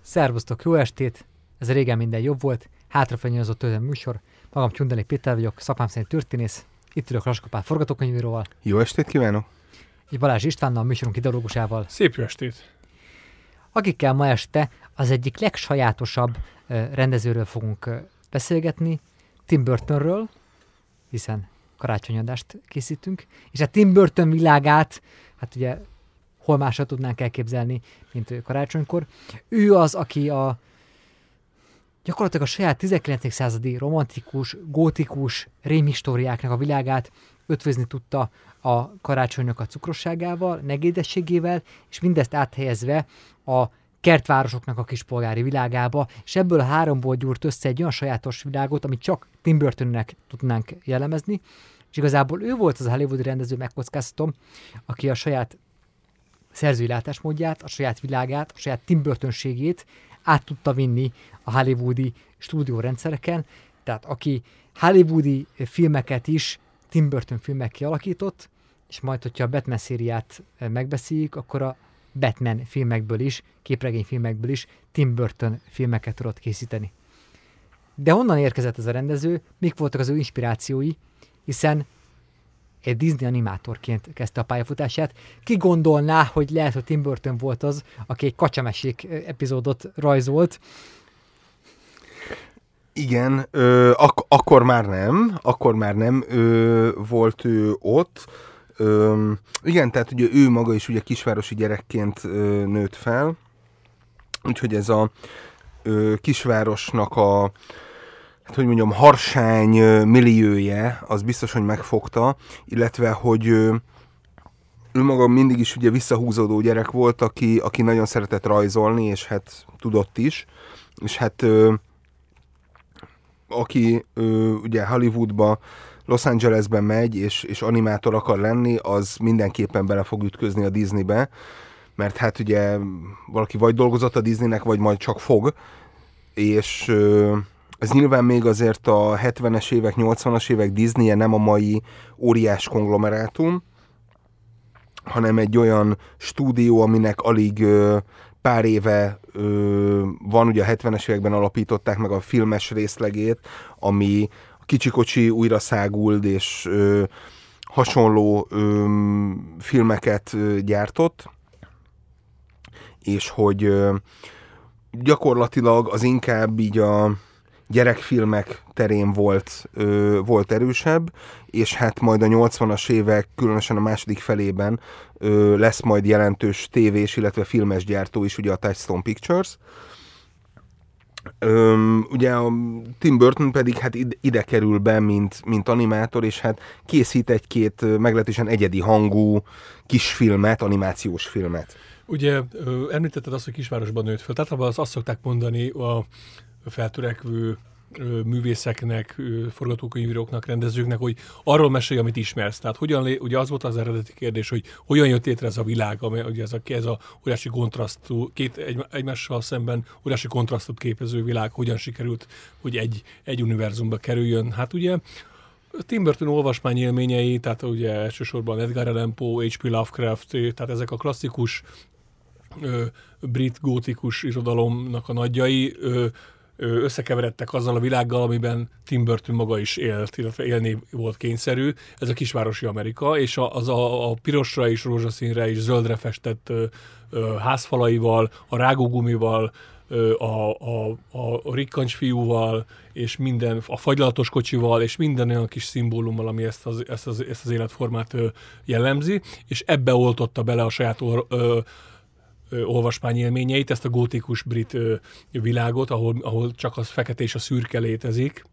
Szervusztok, jó estét! Ez régen minden jobb volt. Hátrafenyőzött a műsor. Magam Csundeli Péter vagyok, szakmám szerint történész. Itt ülök Raskapál forgatókönyvíróval. Jó estét kívánok! És Balázs Istvánnal, a műsorunk ideológusával. Szép jó estét! Akikkel ma este az egyik legsajátosabb rendezőről fogunk beszélgetni, Tim Burtonről, hiszen karácsonyadást készítünk, és a Tim Burton világát, hát ugye hol másra tudnánk elképzelni, mint ő karácsonykor. Ő az, aki a gyakorlatilag a saját 19. századi romantikus, gótikus rémhistóriáknak a világát ötvözni tudta a karácsonynak a cukrosságával, negédességével, és mindezt áthelyezve a kertvárosoknak a kispolgári világába, és ebből a háromból gyúrt össze egy olyan sajátos világot, amit csak Tim Burtonnek tudnánk jellemezni, és igazából ő volt az a hollywoodi rendező, megkockáztatom, aki a saját szerzői látásmódját, a saját világát, a saját Tim Burtonségét át tudta vinni a hollywoodi stúdiórendszereken, tehát aki hollywoodi filmeket is Tim Burton filmek kialakított, és majd, hogyha a Batman szériát megbeszéljük, akkor a Batman filmekből is, képregényfilmekből is Tim Burton filmeket tudott készíteni. De honnan érkezett ez a rendező, mik voltak az ő inspirációi, hiszen egy Disney animátorként kezdte a pályafutását. Ki gondolná, hogy lehet, hogy Tim Burton volt az, aki egy kacsamesék epizódot rajzolt. Igen, ö, ak- akkor már nem, akkor már nem ö, volt ő ott. Ö, igen, tehát ugye ő maga is ugye kisvárosi gyerekként ö, nőtt fel, úgyhogy ez a ö, kisvárosnak a hogy mondjam, harsány millióje, az biztos, hogy megfogta, illetve, hogy ő maga mindig is ugye visszahúzódó gyerek volt, aki, aki nagyon szeretett rajzolni, és hát tudott is, és hát aki ugye Hollywoodba, Los Angelesben megy, és, és animátor akar lenni, az mindenképpen bele fog ütközni a Disneybe, mert hát ugye valaki vagy dolgozott a Disneynek, vagy majd csak fog, és ez nyilván még azért a 70-es évek, 80-as évek disney nem a mai óriás konglomerátum, hanem egy olyan stúdió, aminek alig ö, pár éve ö, van, ugye a 70-es években alapították meg a filmes részlegét, ami kicsikocsi újra száguld, és ö, hasonló ö, filmeket ö, gyártott, és hogy ö, gyakorlatilag az inkább így a gyerekfilmek terén volt, ö, volt erősebb, és hát majd a 80-as évek, különösen a második felében ö, lesz majd jelentős tévés, illetve filmes gyártó is, ugye a Touchstone Pictures. Öm, ugye a Tim Burton pedig hát ide, ide kerül be, mint, mint animátor, és hát készít egy-két meglehetősen egyedi hangú kisfilmet, animációs filmet. Ugye említetted azt, hogy kisvárosban nőtt föl. Tehát azt, azt szokták mondani a feltörekvő művészeknek, forgatókönyvíróknak, rendezőknek, hogy arról mesélj, amit ismersz. Tehát hogyan, ugye az volt az eredeti kérdés, hogy hogyan jött létre ez a világ, ami, ugye ez a, ez a óriási kontrasztú, két egy, egymással szemben óriási kontrasztot képező világ, hogyan sikerült, hogy egy, egy univerzumba kerüljön. Hát ugye Tim Burton olvasmány élményei, tehát ugye elsősorban Edgar Allan Poe, H.P. Lovecraft, tehát ezek a klasszikus ö, brit gótikus irodalomnak a nagyjai, ö, összekeveredtek azzal a világgal, amiben Tim Burton maga is élt, illetve élni volt kényszerű. Ez a kisvárosi Amerika, és az a, a pirosra és rózsaszínre és zöldre festett házfalaival, a rágógumival, a, a, a, rikkancs fiúval, és minden, a fagylatos kocsival, és minden olyan kis szimbólummal, ami ezt az, ezt az, ezt az életformát jellemzi, és ebbe oltotta bele a saját or, ö, olvasmányélményeit, ezt a gótikus brit ö, világot, ahol, ahol csak az fekete és a szürke létezik.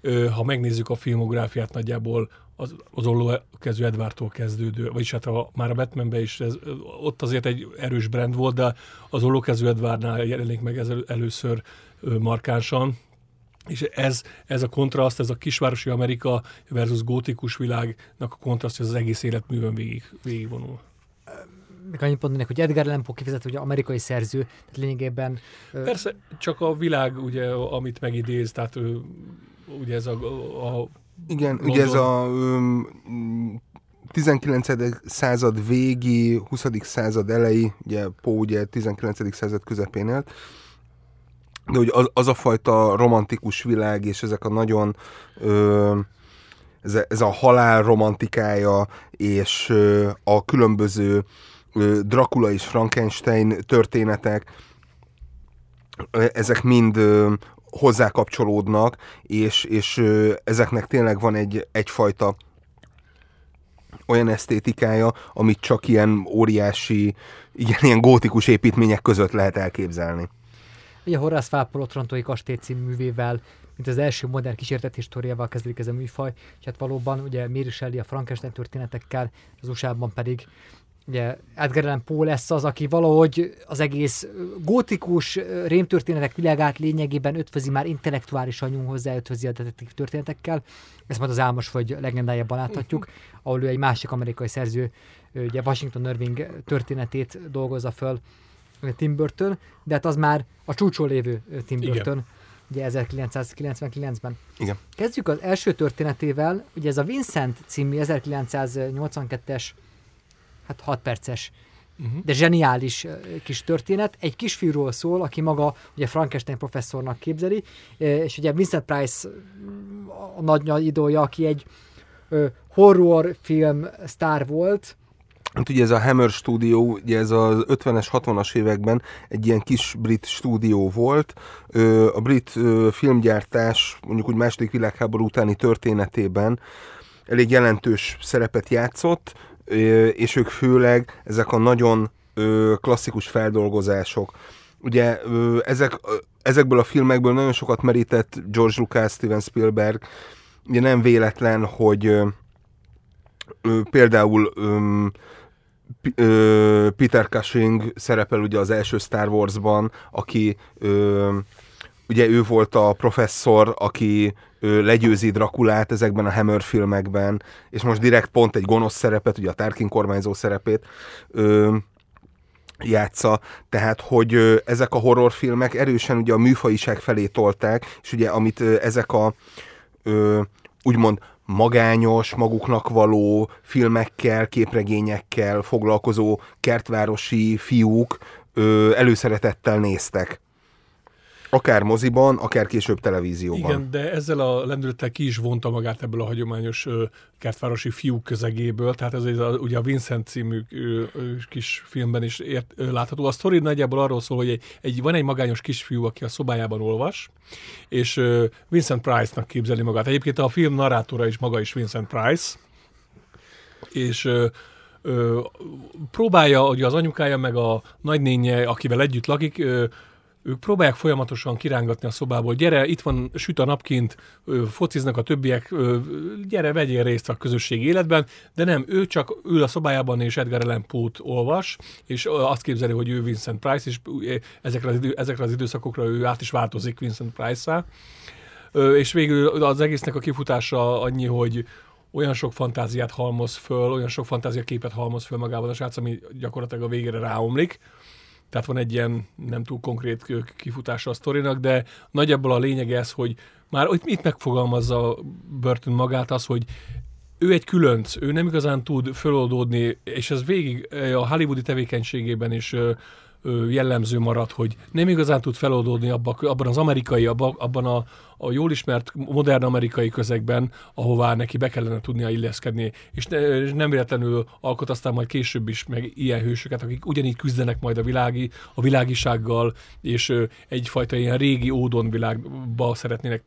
Ö, ha megnézzük a filmográfiát nagyjából, az, az ollókezű Edvártól kezdődő, vagyis hát a, már a Batmanben is ez, ott azért egy erős brand volt, de az ollókezű Edvárnál jelenik meg ez először ö, markánsan, és ez, ez a kontraszt, ez a kisvárosi Amerika versus gótikus világnak a kontraszt, ez az egész életművön végig, végigvonul még annyit mondanék, hogy Edgar Allan Poe kifejezett, hogy amerikai szerző, tehát lényegében... Persze, csak a világ, ugye, amit megidéz, tehát ugye ez a... a Igen, London. ugye ez a um, 19. század végi, 20. század elejé, ugye Poe ugye 19. század közepén élt, de hogy az, az a fajta romantikus világ, és ezek a nagyon ö, ez, a, ez a halál romantikája, és ö, a különböző Dracula és Frankenstein történetek, ezek mind ö, hozzá kapcsolódnak, és, és ezeknek tényleg van egy, egyfajta olyan esztétikája, amit csak ilyen óriási, igen, ilyen gótikus építmények között lehet elképzelni. Ugye Horace Fápol Otrontói kastély című művével, mint az első modern kísérteti históriával kezdődik ez a műfaj, és hát valóban ugye Mary Shelley a Frankenstein történetekkel, az USA-ban pedig ugye Edgar Allan Poe lesz az, aki valahogy az egész gótikus rémtörténetek világát lényegében ötvözi már intellektuális anyú hozzá, ötvözi a detektív történetekkel. Ezt majd az Álmos vagy legendájában láthatjuk, ahol ő egy másik amerikai szerző, ugye Washington Irving történetét dolgozza föl Tim Burton, de hát az már a csúcson lévő Tim Burton. Igen. Ugye 1999-ben. Igen. Kezdjük az első történetével, ugye ez a Vincent című 1982-es hát 6 perces, uh-huh. de zseniális kis történet. Egy kisfiúról szól, aki maga ugye Frankenstein professzornak képzeli, és ugye Vincent Price a nagy idója, aki egy horror film sztár volt, Hát ugye ez a Hammer stúdió, ugye ez az 50-es, 60-as években egy ilyen kis brit stúdió volt. A brit filmgyártás mondjuk úgy második világháború utáni történetében elég jelentős szerepet játszott, és ők főleg ezek a nagyon klasszikus feldolgozások. Ugye ezek, ezekből a filmekből nagyon sokat merített George Lucas, Steven Spielberg. Ugye nem véletlen, hogy például Peter Cushing szerepel ugye az első Star Wars-ban, aki ugye ő volt a professzor, aki ő legyőzi Drakulát ezekben a Hammer filmekben, és most direkt pont egy gonosz szerepet, ugye a Tarkin kormányzó szerepét ö, játsza, tehát hogy ö, ezek a horrorfilmek erősen ugye a műfajiság felé tolták, és ugye amit ö, ezek a ö, úgymond magányos, maguknak való filmekkel, képregényekkel foglalkozó kertvárosi fiúk ö, előszeretettel néztek. Akár moziban, akár később televízióban. Igen, de ezzel a lendülettel ki is vonta magát ebből a hagyományos kertvárosi fiúk közegéből, tehát ez a, ugye a Vincent című kis filmben is ért, látható. A sztori nagyjából arról szól, hogy egy, egy, van egy magányos kisfiú, aki a szobájában olvas, és Vincent Price-nak képzeli magát. Egyébként a film narrátora is maga is Vincent Price, és ö, próbálja, hogy az anyukája meg a nagynénye, akivel együtt lakik, ö, ők próbálják folyamatosan kirángatni a szobából, gyere, itt van, süt a napként, fociznak a többiek, gyere, vegyél részt a közösségi életben, de nem, ő csak ül a szobájában és Edgar Allan Poe-t olvas, és azt képzeli, hogy ő Vincent Price, és ezekre az, idő, ezekre az időszakokra ő át is változik Vincent Price-szá. És végül az egésznek a kifutása annyi, hogy olyan sok fantáziát halmoz föl, olyan sok fantázia képet halmoz föl magában a srác, ami gyakorlatilag a végére ráomlik, tehát van egy ilyen nem túl konkrét kifutása a sztorinak, de nagyjából a lényeg ez, hogy már itt megfogalmazza Burton magát az, hogy ő egy különc, ő nem igazán tud föloldódni, és ez végig a hollywoodi tevékenységében is jellemző marad, hogy nem igazán tud feloldódni abban, abban az amerikai, abban, a, a jól ismert modern amerikai közegben, ahová neki be kellene tudnia illeszkedni. És, ne, és nem véletlenül alkot aztán majd később is meg ilyen hősöket, akik ugyanígy küzdenek majd a, világi, a világisággal, és egyfajta ilyen régi ódon világba szeretnének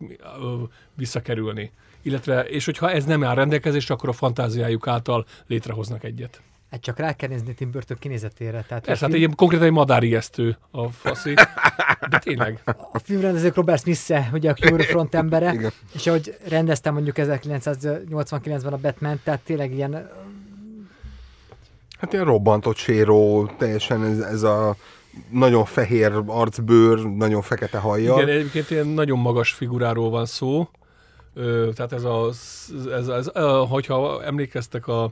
visszakerülni. Illetve, és hogyha ez nem áll rendelkezésre, akkor a fantáziájuk által létrehoznak egyet. Hát csak rá kell nézni Tim Burton kinézetére. Tehát Ez hát film... egy konkrétan egy madárijesztő a faszi. De tényleg. A filmrendezők Robert smith ugye a Cure Front embere, Igen. és ahogy rendeztem mondjuk 1989-ben a Batman, tehát tényleg ilyen... Hát ilyen robbantott séró, teljesen ez, ez a nagyon fehér arcbőr, nagyon fekete hajjal. Igen, egyébként ilyen nagyon magas figuráról van szó. Ö, tehát ez a, ez, ez, ez, hogyha emlékeztek a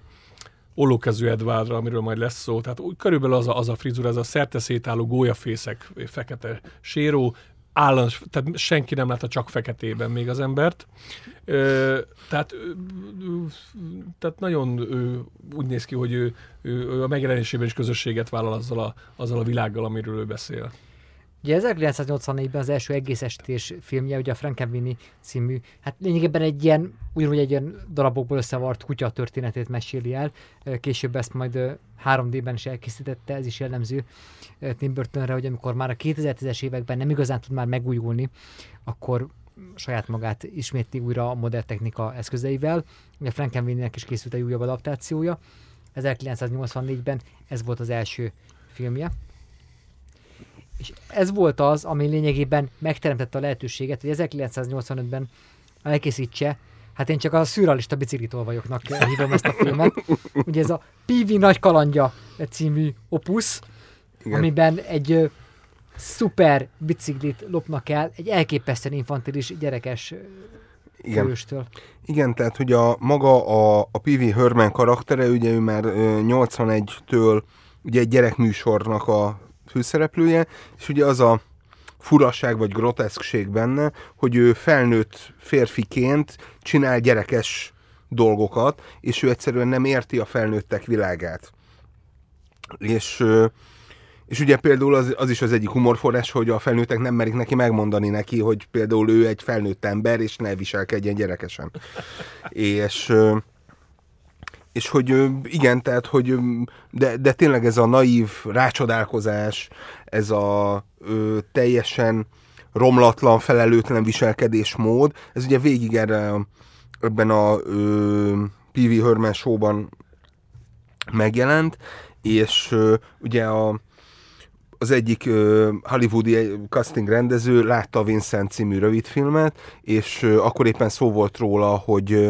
ollókezű Edvádra, amiről majd lesz szó. Tehát úgy körülbelül az a, az a frizura, ez a szerte szétálló gólyafészek, fekete séró, állandó, tehát senki nem látta csak feketében még az embert. Ö, tehát, ö, tehát nagyon ö, úgy néz ki, hogy ő, ő, ő a megjelenésében is közösséget vállal azzal a, azzal a világgal, amiről ő beszél. Ugye 1984-ben az első egész estés filmje, ugye a Frankenweenie című, hát lényegében egy ilyen, ugyanúgy egy ilyen darabokból összevart kutya történetét meséli el. Később ezt majd ö, 3D-ben is elkészítette, ez is jellemző Tim Burtonre, hogy amikor már a 2010-es években nem igazán tud már megújulni, akkor saját magát ismétli újra a modern technika eszközeivel. Ugye Frankenweenie-nek is készült egy újabb adaptációja. 1984-ben ez volt az első filmje. És ez volt az, ami lényegében megteremtette a lehetőséget, hogy 1985-ben elkészítse, hát én csak a szürrealista biciklitolvajoknak hívom ezt a filmet. Ugye ez a Pivi nagy kalandja című opusz, Igen. amiben egy ö, szuper biciklit lopnak el egy elképesztően infantilis gyerekes Igen. főstől. Igen, tehát hogy a maga a, a P.V. Herman karaktere, ugye ő már ö, 81-től ugye egy gyerekműsornak a főszereplője, és ugye az a furaság vagy groteszkség benne, hogy ő felnőtt férfiként csinál gyerekes dolgokat, és ő egyszerűen nem érti a felnőttek világát. És, és ugye például az, az is az egyik humorforrás, hogy a felnőttek nem merik neki megmondani neki, hogy például ő egy felnőtt ember, és ne viselkedjen gyerekesen. és és hogy igen, tehát, hogy de, de tényleg ez a naív rácsodálkozás, ez a ö, teljesen romlatlan, felelőtlen viselkedésmód, ez ugye végig erre, ebben a ö, P.V. Herman showban megjelent, és ö, ugye a, az egyik ö, hollywoodi casting rendező látta a Vincent című rövidfilmet, és ö, akkor éppen szó volt róla, hogy ö,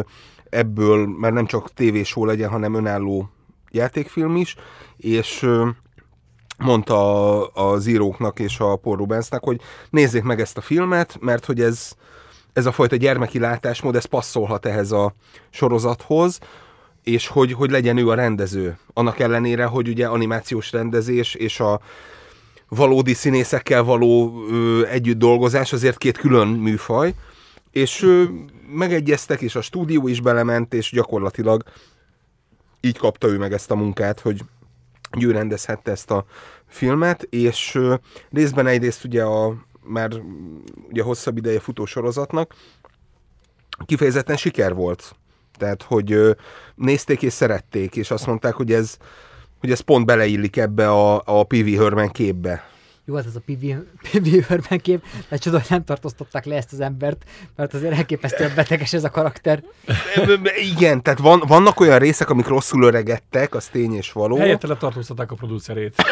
ebből már nem csak tévésó legyen, hanem önálló játékfilm is, és mondta az íróknak és a Paul Rubensnek, hogy nézzék meg ezt a filmet, mert hogy ez, ez a fajta gyermeki látásmód, ez passzolhat ehhez a sorozathoz, és hogy, hogy legyen ő a rendező. Annak ellenére, hogy ugye animációs rendezés és a valódi színészekkel való ö, együtt dolgozás azért két külön műfaj, és megegyeztek, és a stúdió is belement, és gyakorlatilag így kapta ő meg ezt a munkát, hogy ő rendezhette ezt a filmet, és részben egyrészt ugye a már ugye hosszabb ideje futó sorozatnak kifejezetten siker volt. Tehát, hogy nézték és szerették, és azt mondták, hogy ez, hogy ez pont beleillik ebbe a, a P.V. Herman képbe. Jó, hát ez a PV, PV Herman kép, de csoda, hogy nem tartóztatták le ezt az embert, mert azért elképesztően beteges ez a karakter. Igen, tehát van, vannak olyan részek, amik rosszul öregedtek, az tény és való. Helyette letartóztatták a producerét.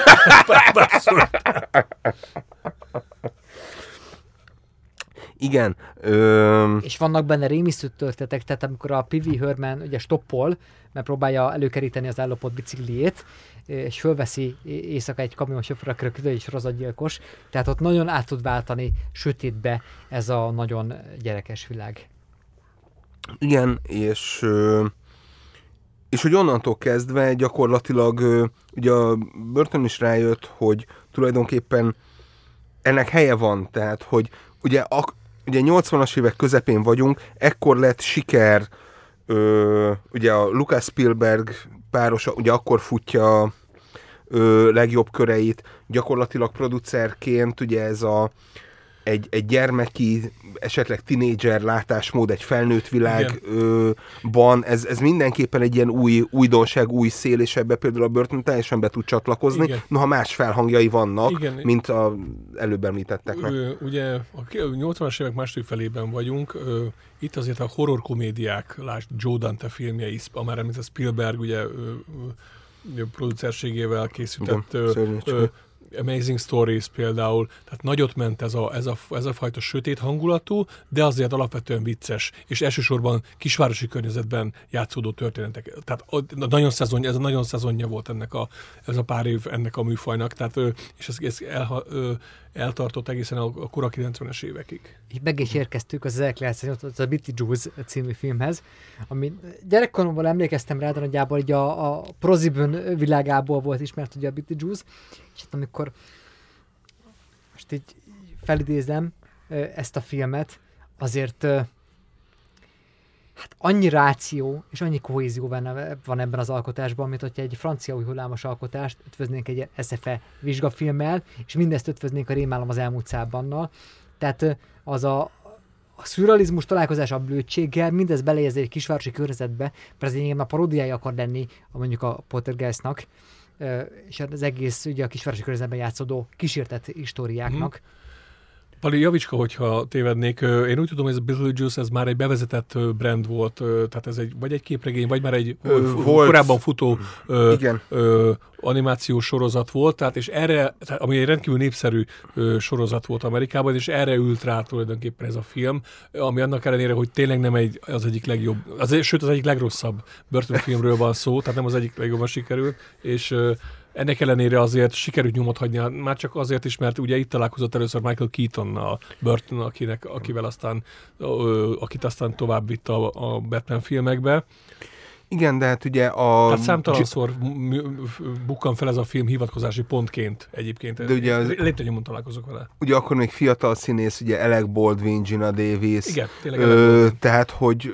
Igen. Ö, És vannak benne rémisztő történetek, tehát amikor a PV Herman ugye stoppol, mert próbálja előkeríteni az ellopott bicikliét, és fölveszi éjszaka egy kamionsofőr, aki a egy sorozatgyilkos, tehát ott nagyon át tud váltani sötétbe ez a nagyon gyerekes világ. Igen, és, és hogy onnantól kezdve gyakorlatilag ugye a Burton is rájött, hogy tulajdonképpen ennek helye van, tehát hogy ugye, ak, ugye 80-as évek közepén vagyunk, ekkor lett siker, ö, ugye a Lucas Spielberg párosa, ugye akkor futja ö, legjobb köreit, gyakorlatilag producerként ugye ez a egy, egy gyermeki, esetleg tinédzser látásmód, egy felnőtt világban, ez, ez mindenképpen egy ilyen új újdonság, új szél, és ebbe például a Burton teljesen be tud csatlakozni, Igen. noha más felhangjai vannak, Igen. mint a előbb említetteknek. Ugye a ki- 80-as évek második felében vagyunk, itt azért a horror komédiák, lásd Joe Dante filmjei, a már említett Spielberg ugye producerségével készített Igen, ö, Amazing Stories például, tehát nagyot ment ez a, ez, a, ez a fajta sötét hangulatú, de azért alapvetően vicces, és elsősorban kisvárosi környezetben játszódó történetek. Tehát nagyon szezon, ez a nagyon szezonja volt ennek a, ez a pár év ennek a műfajnak, tehát, és ez, ez ö, eltartott egészen a, a kora 90-es évekig. Így meg is érkeztük az 1980 a Bitty Juice című filmhez, ami gyerekkoromban emlékeztem rá, de nagyjából így a, a Prozibön világából volt ismert ugye a Bitty Juice, és hát amikor most így felidézem ezt a filmet, azért hát annyi ráció és annyi kohézió van, van ebben az alkotásban, mint hogyha egy francia új hullámos alkotást ötvöznénk egy SFE vizsgafilmmel, és mindezt ötvöznénk a Rémálom az elmúlt szábbannal. Tehát az a, a szürrealizmus találkozás a blödséggel, mindez belejez egy kisvárosi környezetbe, mert ez a paródiája akar lenni a mondjuk a Poltergeistnak, és az egész ugye a kisvárosi környezetben játszódó kísértett históriáknak. Mm. Pali, javicska, hogyha tévednék. Én úgy tudom, hogy ez a Beetlejuice ez már egy bevezetett brand volt, tehát ez egy, vagy egy képregény, vagy már egy ö, volt. korábban futó ö, Igen. Ö, animációs sorozat volt, tehát és erre, tehát, ami egy rendkívül népszerű ö, sorozat volt Amerikában, és erre ült rá tulajdonképpen ez a film, ami annak ellenére, hogy tényleg nem egy, az egyik legjobb, az, sőt az egyik legrosszabb Burton filmről van szó, tehát nem az egyik legjobban sikerült, és ö, ennek ellenére azért sikerült nyomot hagyni, már csak azért is, mert ugye itt találkozott először Michael Keatonnal, Burton, akinek, akivel aztán, akit aztán tovább vitt a, a Batman filmekbe. Igen, de hát ugye a... Tehát számtalanszor bukkan fel ez a film hivatkozási pontként egyébként. De ugye az... Léptenyomon találkozok vele. Ugye akkor még fiatal színész, ugye Alec Baldwin, Gina Davis. Igen, tényleg ö, Tehát, hogy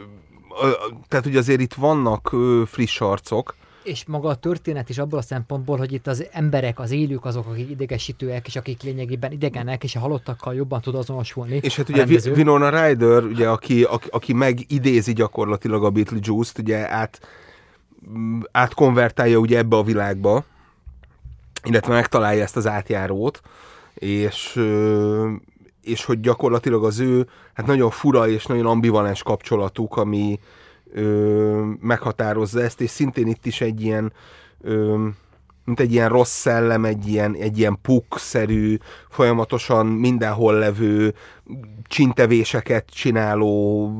tehát ugye azért itt vannak ö, friss arcok, és maga a történet is abból a szempontból, hogy itt az emberek, az élők azok, akik idegesítőek, és akik lényegében idegenek, és a halottakkal jobban tud azonosulni. És hát ugye rendező. Winona Ryder, ugye, aki, aki, aki megidézi gyakorlatilag a Beetlejuice-t, ugye át, átkonvertálja ugye ebbe a világba, illetve megtalálja ezt az átjárót, és, és hogy gyakorlatilag az ő hát nagyon fura és nagyon ambivalens kapcsolatuk, ami, ö, meghatározza ezt, és szintén itt is egy ilyen ö, mint egy ilyen rossz szellem, egy ilyen, egy ilyen puk-szerű, folyamatosan mindenhol levő, csintevéseket csináló,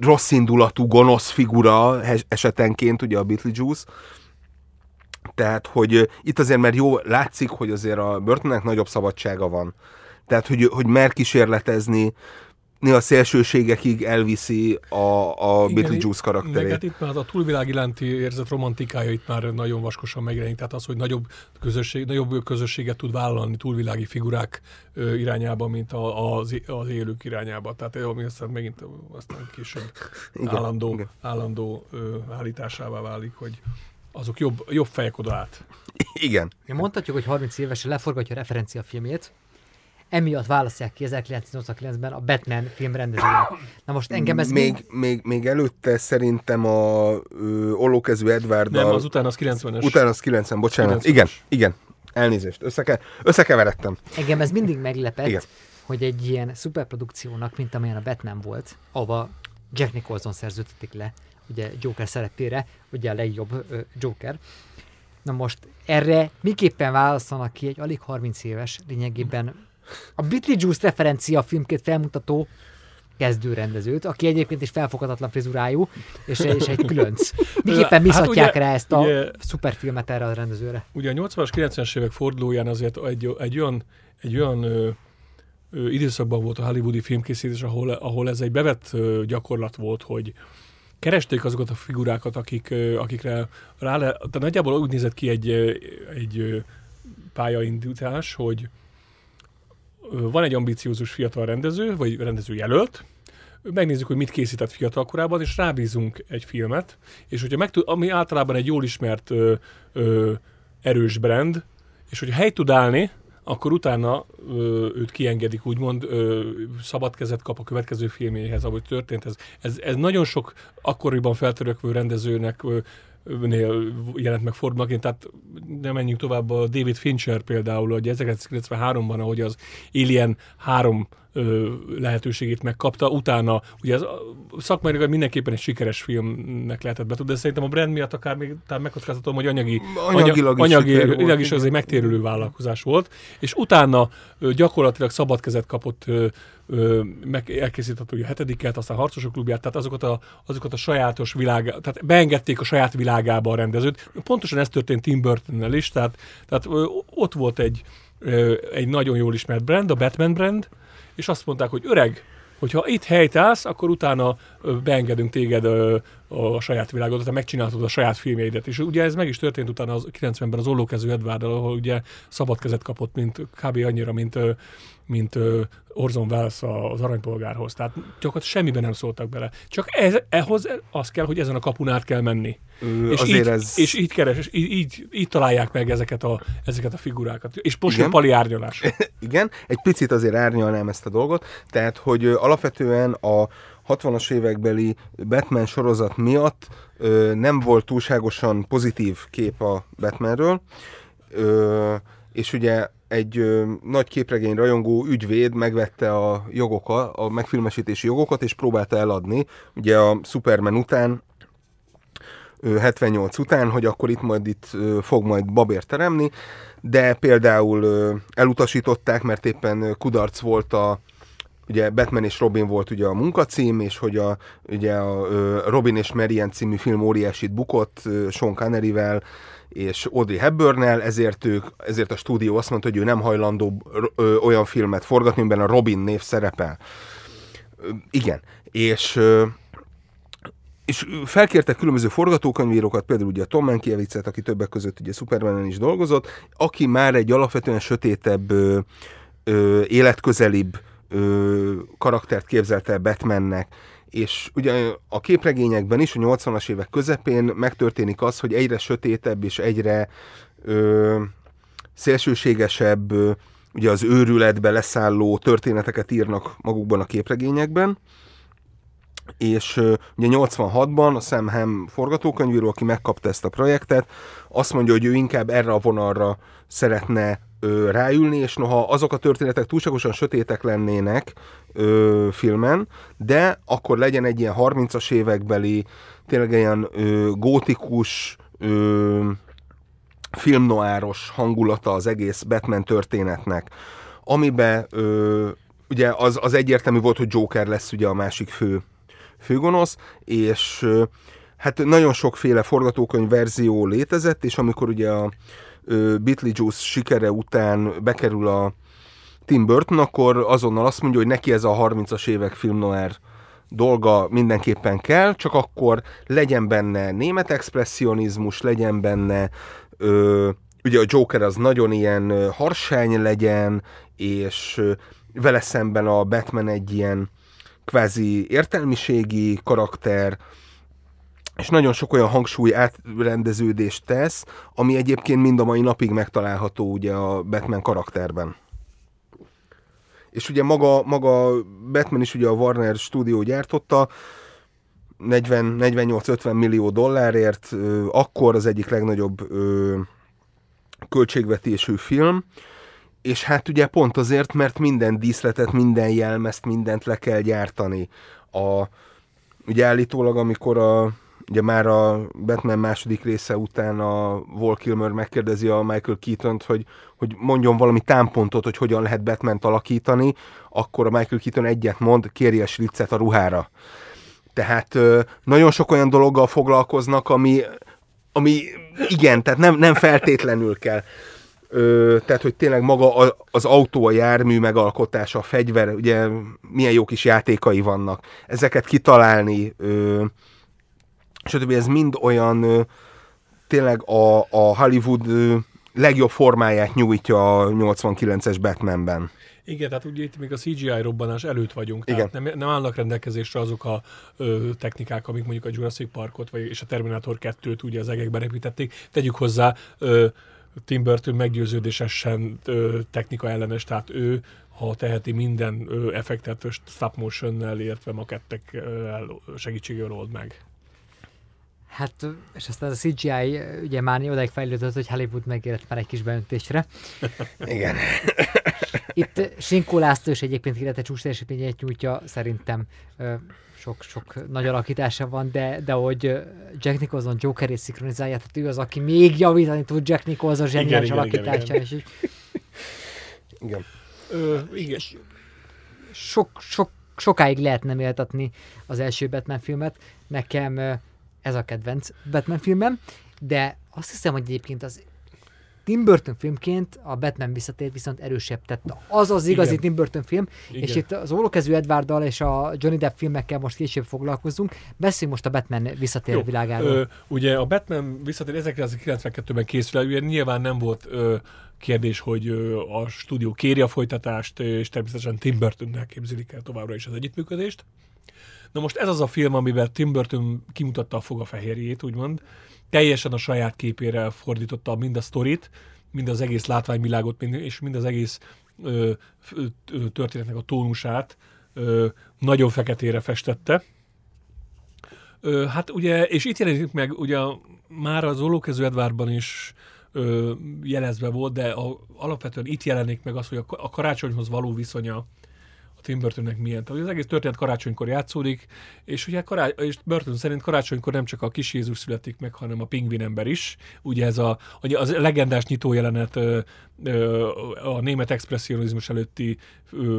rossz indulatú, gonosz figura esetenként, ugye a Beetlejuice. Tehát, hogy itt azért, mert jó látszik, hogy azért a Burtonnek nagyobb szabadsága van. Tehát, hogy, hogy mer kísérletezni, néha szélsőségekig elviszi a, a Igen, Beetlejuice karakterét. Hát itt már a túlvilág iránti érzet romantikája itt már nagyon vaskosan megjelenik, tehát az, hogy nagyobb, közösség, nagyobb közösséget tud vállalni túlvilági figurák irányába, mint a, az, az élők irányába. Tehát ami aztán megint aztán később Igen, állandó, Igen. állandó ö, állításává válik, hogy azok jobb, jobb fejek oda át. Igen. Mondhatjuk, hogy 30 éves leforgatja a referenciafilmét, emiatt választják ki 1989-ben a Batman film rendezőjének. Na most engem ez még, mind... még, még előtte szerintem a ö, Ollókezű Edward. Nem, az utána az 90-es. Utána az 90, bocsánat. 90-es. Igen, igen. Elnézést, Összeke, összekeveredtem. Engem ez mindig meglepett, igen. hogy egy ilyen szuperprodukciónak, mint amilyen a Batman volt, ahova Jack Nicholson szerződtetik le, ugye Joker szerepére, ugye a legjobb ö, Joker. Na most erre miképpen válaszolnak ki egy alig 30 éves, lényegében a Beetlejuice referencia filmként felmutató kezdőrendezőt, aki egyébként is felfoghatatlan frizurájú, és, és egy különc. Miképpen bizhatják hát ugye, rá ezt a ugye, szuperfilmet erre a rendezőre? Ugye a 80-as, 90-es évek fordulóján azért egy, egy olyan, egy olyan ö, ö, időszakban volt a hollywoodi filmkészítés, ahol, ahol ez egy bevett ö, gyakorlat volt, hogy keresték azokat a figurákat, akik, ö, akikre rá le, de nagyjából úgy nézett ki egy, egy pályaindítás, hogy van egy ambiciózus fiatal rendező, vagy rendező jelölt, megnézzük, hogy mit készített fiatal korában, és rábízunk egy filmet, és hogyha meg tud, ami általában egy jól ismert ö, ö, erős brand, és hogyha hely tud állni, akkor utána ö, őt kiengedik, úgymond ö, szabad kezet kap a következő filméhez, ahogy történt. Ez, ez, ez nagyon sok akkoriban feltörökvő rendezőnek ö, nél jelent meg Fordnak, tehát nem menjünk tovább, a David Fincher például, hogy 1993-ban, ahogy az Alien 3 ö, lehetőségét megkapta, utána ugye ez szakmai mindenképpen egy sikeres filmnek lehetett betudni, de szerintem a brand miatt akár még talán megkockáztatom, hogy anyagi, anyagilag, is, anyagilag is az egy megtérülő vállalkozás volt, és utána ö, gyakorlatilag szabad kezet kapott ö, meg elkészített a hetediket, aztán harcosok klubját, tehát azokat a, azokat a sajátos világ, tehát beengedték a saját világába a rendezőt. Pontosan ez történt Tim burton is, tehát, tehát ott volt egy, egy nagyon jól ismert brand, a Batman brand, és azt mondták, hogy öreg, hogyha itt helyt állsz, akkor utána beengedünk téged a saját világodat, te megcsináltad a saját filmjeidet. És ugye ez meg is történt utána az 90-ben az Ollókező Edvárdal, ahol ugye szabad kezet kapott, mint kb. annyira, mint, mint Orson Welles az aranypolgárhoz. Tehát gyakorlatilag semmiben nem szóltak bele. Csak ez, ehhoz az kell, hogy ezen a kapun át kell menni. Ö, És így, ez... és így keres, és így, így, így találják meg ezeket a, ezeket a figurákat. És most Igen. jön Pali árnyalás. Igen, egy picit azért árnyalnám ezt a dolgot, tehát, hogy alapvetően a 60-as évekbeli Batman sorozat miatt ö, nem volt túlságosan pozitív kép a Batmanről, ö, és ugye egy ö, nagy képregény rajongó ügyvéd megvette a jogokat, a megfilmesítési jogokat, és próbálta eladni, ugye a Superman után, ö, 78 után, hogy akkor itt majd itt fog majd babért teremni, de például elutasították, mert éppen kudarc volt a ugye Batman és Robin volt ugye a munkacím, és hogy a, ugye a Robin és Marian című film óriásit bukott Sean Connery-vel, és Audrey Hepburn-nel, ezért, ők, ezért a stúdió azt mondta, hogy ő nem hajlandó olyan filmet forgatni, amiben a Robin név szerepel. Igen, és és felkértek különböző forgatókönyvírókat, például ugye a Tom Mankiewicz-et, aki többek között ugye Supermanen is dolgozott, aki már egy alapvetően sötétebb, ö, életközelibb ö, karaktert képzelt el Batmannek, és ugye a képregényekben is a 80-as évek közepén megtörténik az, hogy egyre sötétebb és egyre ö, szélsőségesebb, ö, ugye az őrületbe leszálló történeteket írnak magukban a képregényekben, és ö, ugye 86-ban a Sam Hamm forgatókönyvíró, aki megkapta ezt a projektet, azt mondja, hogy ő inkább erre a vonalra szeretne ö, ráülni, és noha azok a történetek túlságosan sötétek lennének ö, filmen, de akkor legyen egy ilyen 30-as évekbeli, tényleg ilyen ö, gótikus, ö, filmnoáros hangulata az egész Batman történetnek, amiben ö, ugye az, az egyértelmű volt, hogy Joker lesz ugye a másik fő főgonosz, és ö, hát nagyon sokféle forgatókönyv verzió létezett, és amikor ugye a Beetlejuice sikere után bekerül a Tim Burton, akkor azonnal azt mondja, hogy neki ez a 30-as évek film noir dolga mindenképpen kell, csak akkor legyen benne német expressionizmus, legyen benne ö, ugye a Joker az nagyon ilyen harsány legyen, és vele szemben a Batman egy ilyen kvázi értelmiségi karakter, és nagyon sok olyan hangsúly átrendeződést tesz, ami egyébként mind a mai napig megtalálható ugye a Batman karakterben. És ugye maga, maga Batman is ugye a Warner stúdió gyártotta, 40-48-50 millió dollárért, akkor az egyik legnagyobb költségvetésű film, és hát ugye pont azért, mert minden díszletet, minden jelmezt, mindent le kell gyártani. A, ugye állítólag, amikor a, ugye már a Batman második része után a Val Kilmer megkérdezi a Michael keaton hogy, hogy mondjon valami támpontot, hogy hogyan lehet batman alakítani, akkor a Michael Keaton egyet mond, kérje a sliccet a ruhára. Tehát nagyon sok olyan dologgal foglalkoznak, ami, ami igen, tehát nem, nem feltétlenül kell. Ö, tehát, hogy tényleg maga a, az autó, a jármű megalkotása, a fegyver, ugye milyen jó kis játékai vannak. Ezeket kitalálni, ö, stb. ez mind olyan tényleg a, a Hollywood legjobb formáját nyújtja a 89-es Batmanben. Igen, tehát ugye itt még a CGI robbanás előtt vagyunk, Igen. tehát nem, nem állnak rendelkezésre azok a ö, technikák, amik mondjuk a Jurassic Parkot vagy, és a Terminator 2-t ugye az egekbe repítették. Tegyük hozzá, ö, Tim Burton meggyőződésesen ö, technika ellenes, tehát ő ha teheti minden ö, effektet stop motion-nel, illetve makettekkel segítségével old meg. Hát, és aztán a CGI ugye már odáig fejlődött, hogy Hollywood megérett már egy kis beöntésre. Igen. Itt Sinkó László is egyébként illetve csúcs teljesítményét nyújtja, szerintem ö, sok, sok nagy alakítása van, de, de hogy Jack Nicholson Jokerét szinkronizálja, tehát ő az, aki még javítani tud Jack Nicholson zseniális igen, igen, alakításán. igen. És így Igen. Ö, igen. sok, sok, sokáig lehetne méltatni az első Batman filmet. Nekem ez a kedvenc Batman filmem, de azt hiszem, hogy egyébként az Tim Burton filmként a Batman visszatér viszont erősebb. Tehát az az igazi Igen. Tim Burton film, Igen. és itt az ólókezű Edwarddal és a Johnny Depp filmekkel most később foglalkozunk. Beszéljünk most a Batman visszatér Jó, világáról. Ö, ugye a Batman visszatér 1992-ben készül el, ugye nyilván nem volt ö, kérdés, hogy ö, a stúdió kéri a folytatást, és természetesen Tim Burtonnel képzelik el továbbra is az együttműködést. Na most ez az a film, amiben Tim Burton kimutatta a fogafehérjét, úgymond. Teljesen a saját képére fordította mind a sztorit, mind az egész látványvilágot, és mind az egész ö, ö, történetnek a tónusát ö, nagyon feketére festette. Ö, hát ugye, és itt jelenik meg, ugye már az Olókező Edvárban is ö, jelezve volt, de a, alapvetően itt jelenik meg az, hogy a, a karácsonyhoz való viszonya a Tim Burtonnek milyen. Tehát az egész történet karácsonykor játszódik, és ugye kará- és Burton szerint karácsonykor nem csak a kis Jézus születik meg, hanem a pingvin ember is. Ugye ez a, az legendás nyitójelenet ö, ö, a német expresszionizmus előtti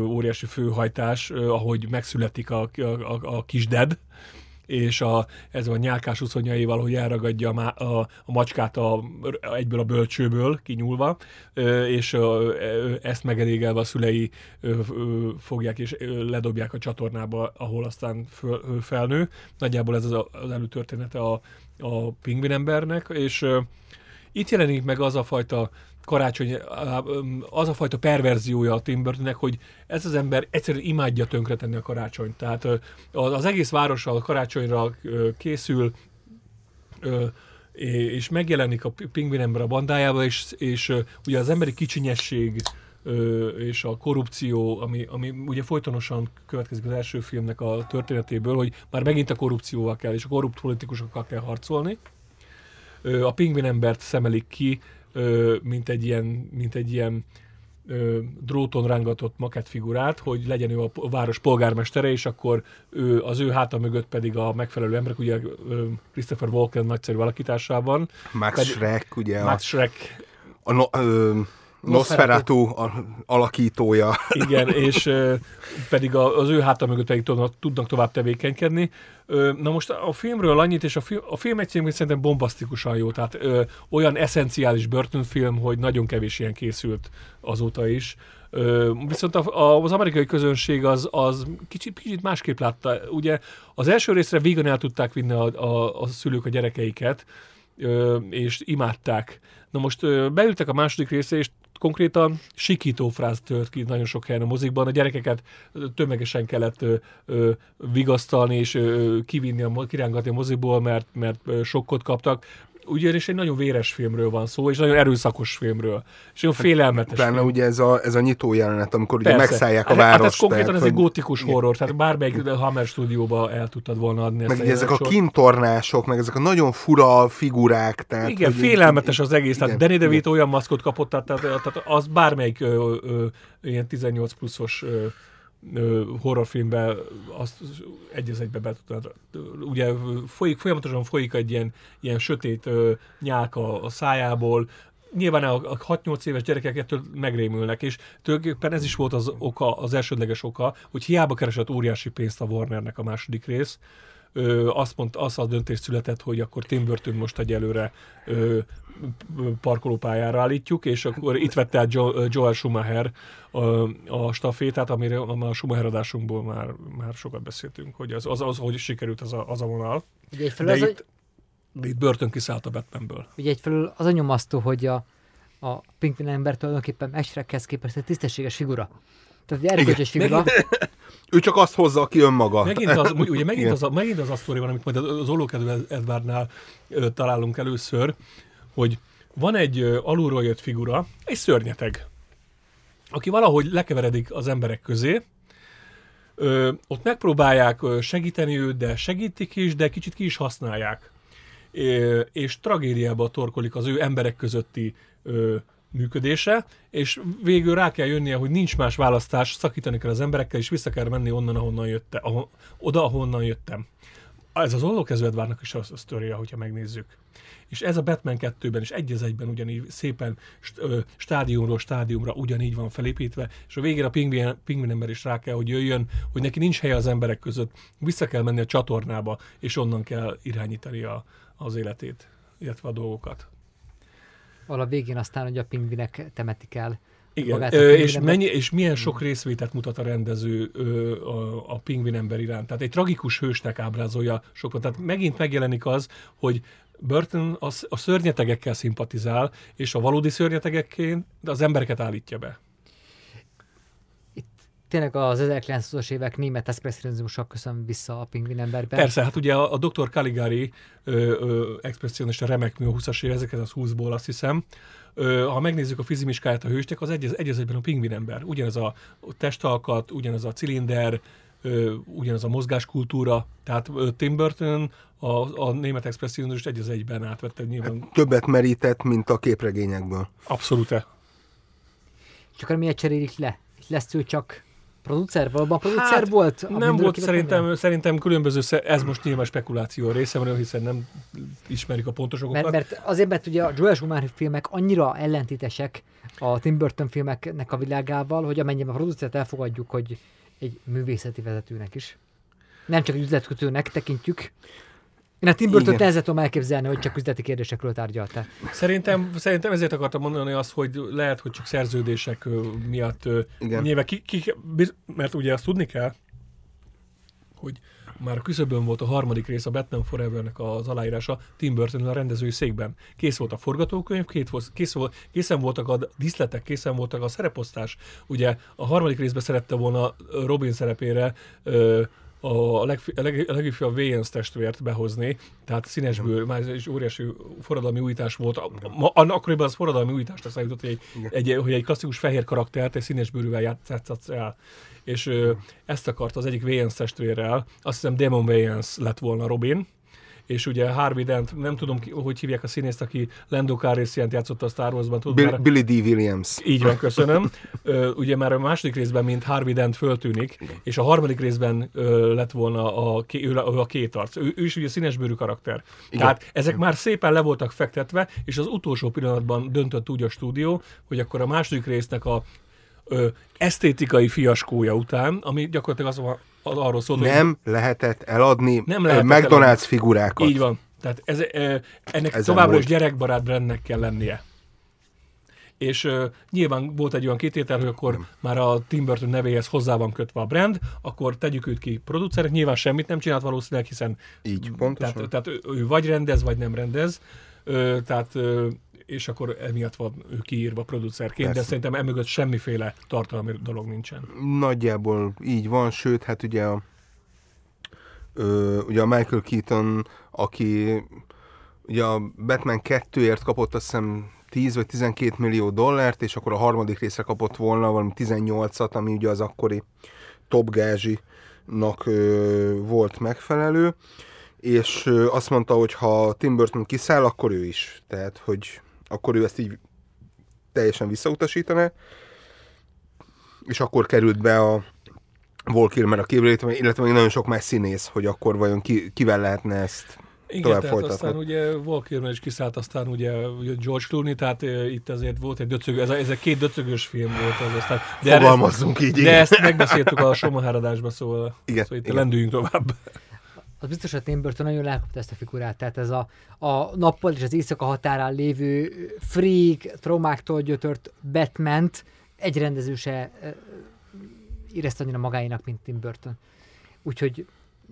óriási főhajtás, ahogy megszületik a, a, a, a kis Ded, és a, ez a nyálkás uszonyaival, hogy elragadja a, a, a macskát a, egyből a bölcsőből kinyúlva, és ezt megelégelve a szülei fogják és ledobják a csatornába, ahol aztán föl, felnő. Nagyjából ez az, a- az előtörténete a, a pingvin embernek, és itt jelenik meg az a fajta karácsony, az a fajta perverziója a Tim Burtonnek, hogy ez az ember egyszerűen imádja tönkretenni a karácsonyt. Tehát az, egész város a karácsonyra készül, és megjelenik a pi- pingvin ember a bandájával, és, és ugye az emberi kicsinyesség és a korrupció, ami, ami ugye folytonosan következik az első filmnek a történetéből, hogy már megint a korrupcióval kell, és a korrupt politikusokkal kell harcolni. A pingvin embert szemelik ki, mint egy ilyen, mint egy ilyen dróton rángatott makettfigurát, hogy legyen ő a város polgármestere, és akkor ő, az ő háta mögött pedig a megfelelő emberek, ugye Christopher Walken nagyszerű alakításában, Max Pedig- Schreck, ugye Max a, Schreck, a no, ö, Nosferatu a, alakítója. igen, és ö, pedig a, az ő háta mögött pedig tudnak, tudnak tovább tevékenykedni. Ö, na most a filmről annyit, és a film, a film egyébként szerintem bombasztikusan jó, tehát ö, olyan eszenciális Burton film, hogy nagyon kevés ilyen készült azóta is. Ö, viszont a, a, az amerikai közönség az, az kicsit, kicsit másképp látta. Ugye az első részre vígan el tudták vinni a, a, a szülők a gyerekeiket, ö, és imádták. Na most ö, beültek a második részre, és konkrétan sikító fráz tört ki nagyon sok helyen a mozikban. A gyerekeket tömegesen kellett ö, ö, vigasztalni és ö, kivinni, a, kirángatni a moziból, mert, mert sokkot kaptak. Ugyanis egy nagyon véres filmről van szó, és nagyon erőszakos filmről. És nagyon félelmetes Utána film. ugye ez a, ez a nyitó jelenet, amikor ugye Persze. megszállják a Hát- várost. Hát ez konkrétan tehát, ez egy gótikus horror, tehát bármelyik Hammer stúdióba el tudtad volna adni Meg ugye ezek a kintornások, meg ezek a nagyon fura figurák. Tehát, Igen, félelmetes az egész. Tehát igen, Danny igen. DeVito olyan maszkot kapott, tehát, tehát, tehát az bármelyik ö, ö, ilyen 18 pluszos ö, ö, horrorfilmben azt egy az egybe be tudtad. Ugye folyik, folyamatosan folyik egy ilyen, ilyen sötét ö, nyálk a, a szájából, Nyilván a, a 6-8 éves gyerekek ettől megrémülnek, és tulajdonképpen ez is volt az oka, az elsődleges oka, hogy hiába keresett óriási pénzt a Warnernek a második rész, ö, azt mondta, az a döntés született, hogy akkor Tim Burton most egyelőre ö, parkolópályára állítjuk, és akkor itt vette el jo- Joel Schumacher a, a stafétát, amire a a Schumacher adásunkból már, már sokat beszéltünk, hogy az, az, az hogy sikerült az a, az a vonal. Ugye De az, itt, de itt Burton kiszállt a Batmanből. ugye egyfelől az a nyomasztó, hogy a, a pingvin ember tulajdonképpen Esrekhez képest egy tisztességes figura. Tehát egy erkölcsös figura. Ő csak azt hozza ki önmaga. Megint az, ugye megint Igen. az, megint az a sztori van, amit majd az Ollókedő Edvardnál ö, találunk először, hogy van egy alulról jött figura, egy szörnyeteg, aki valahogy lekeveredik az emberek közé, ö, ott megpróbálják segíteni őt, de segítik is, de kicsit ki is használják. Ö, és tragédiába torkolik az ő emberek közötti ö, működése, és végül rá kell jönnie, hogy nincs más választás, szakítani kell az emberekkel, és vissza kell menni onnan, ahonnan jötte, ahon, oda, ahonnan jöttem. Ez az Ollókező Edvárnak is a sztoria, hogyha megnézzük. És ez a Batman 2-ben is egy az egyben ugyanígy szépen stádiumról stádiumra ugyanígy van felépítve, és a végén a pingvin, pingvin ember is rá kell, hogy jöjjön, hogy neki nincs helye az emberek között, vissza kell menni a csatornába, és onnan kell irányítani a, az életét, illetve a dolgokat. A végén aztán, hogy a pingvinek temetik el. Igen, magát ö, és, mennyi, és milyen sok részvételt mutat a rendező ö, a, a pingvin ember iránt. Tehát egy tragikus hősnek ábrázolja sokat. Tehát megint megjelenik az, hogy Burton a, a szörnyetegekkel szimpatizál, és a valódi szörnyetegekként az embereket állítja be. Tényleg az 1920-as évek német expresszionizmusok köszön vissza a pingvin emberben. Persze, hát ugye a, a Dr. Caligari expressionista remek mű a 20-as év, 1920-ból azt hiszem. Ö, ha megnézzük a fizimiskáját a hőstek, az egy, egy az egyben a pingvin ember. Ugyanez a testalkat, ugyanez a cilinder, ö, ugyanez a mozgáskultúra. Tehát ö, Tim Burton a, a német expressionizmust egy az egyben átvette nyilván. Többet merített, mint a képregényekből. Abszolút. Akkor miért cserélik le? Lesz ő csak producer? Valóban producer Hát, volt? Nem volt szerintem, szerintem különböző, sze- ez most nyilván spekuláció a részemről, hiszen nem ismerik a pontos okokat. Mert, mert azért, mert ugye a Joel Schumacher filmek annyira ellentétesek a Tim Burton filmeknek a világával, hogy amennyiben a producert elfogadjuk, hogy egy művészeti vezetőnek is. Nem csak egy üzletkötőnek tekintjük. Én a Tim Burton nehezen tudom elképzelni, hogy csak üzleti kérdésekről tárgyalta. Szerintem, szerintem ezért akartam mondani azt, hogy lehet, hogy csak szerződések miatt Igen. nyilván ki, ki, mert ugye azt tudni kell, hogy már a küszöbön volt a harmadik rész a Batman Forevernek az aláírása Tim Burton a rendezői székben. Kész volt a forgatókönyv, két volt, kész volt, készen voltak a díszletek, készen voltak a szereposztás. Ugye a harmadik részben szerette volna Robin szerepére ö, a, legfi, a, leg, a legifjabb Wayans testvért behozni, tehát színesből, már ez egy óriási forradalmi újítás volt. A- Ma, akkoriban az forradalmi újításra számított, hogy egy, egy, hogy egy klasszikus fehér karaktert egy színesbőrűvel játszhatsz el. És ö, ezt akart az egyik Wayans testvérrel, azt hiszem Damon Wayans lett volna Robin, és ugye Harvey Dent, nem tudom, ki, hogy hívják a színészt, aki Lando Calrissian-t játszott a Star Wars-ban, tudod, Bill, már- Billy D. Williams. így van, köszönöm. Ö, ugye már a második részben, mint Harvey Dent föltűnik, és a harmadik részben ö, lett volna a, ő, ő a két arc. Ő, ő is ugye színesbőrű karakter. Igen. Tehát ezek már szépen le voltak fektetve, és az utolsó pillanatban döntött úgy a stúdió, hogy akkor a második résznek a ö, esztétikai fiaskója után, ami gyakorlatilag az, az arról szólt, hogy Nem lehetett eladni Nem lehetett McDonald's eladni. figurákat. Így van. Tehát ez, ö, ennek Ezen továbbra is gyerekbarát brandnek kell lennie. És uh, nyilván volt egy olyan kitétel, hogy akkor nem. már a Tim Burton nevéhez hozzá van kötve a brand, akkor tegyük őt ki producerek. Nyilván semmit nem csinált valószínűleg, hiszen Így, pontosan. tehát, tehát ő, ő vagy rendez, vagy nem rendez. Ö, tehát ö, és akkor emiatt van ő kiírva producerként, de Persze. szerintem emögött semmiféle tartalmi dolog nincsen. Nagyjából így van, sőt, hát ugye a, ö, ugye a Michael Keaton, aki ugye a Batman 2-ért kapott azt hiszem 10 vagy 12 millió dollárt, és akkor a harmadik részre kapott volna valami 18-at, ami ugye az akkori top gázsinak ö, volt megfelelő, és ö, azt mondta, hogy ha Tim Burton kiszáll, akkor ő is. Tehát, hogy akkor ő ezt így teljesen visszautasítaná, és akkor került be a Val Kilmer a képre, illetve még nagyon sok más színész, hogy akkor vajon ki, kivel lehetne ezt Igen, tovább tehát folytatni. aztán ugye Val Kilmer is kiszállt, aztán ugye George Clooney, tehát itt azért volt egy döcögő, ez, a, ez egy két döcögös film volt az aztán. De Fogalmazzunk így, De igen. ezt megbeszéltük a Schumacher adásban, szóval, Igen, szóval itt igen. lendüljünk tovább. Az biztos, hogy Tim Burton nagyon elkapta ezt a figurát, tehát ez a, a nappal és az éjszaka határán lévő freak, traumáktól gyötört batman egy rendező se érezt annyira magáénak, mint Tim Burton. Úgyhogy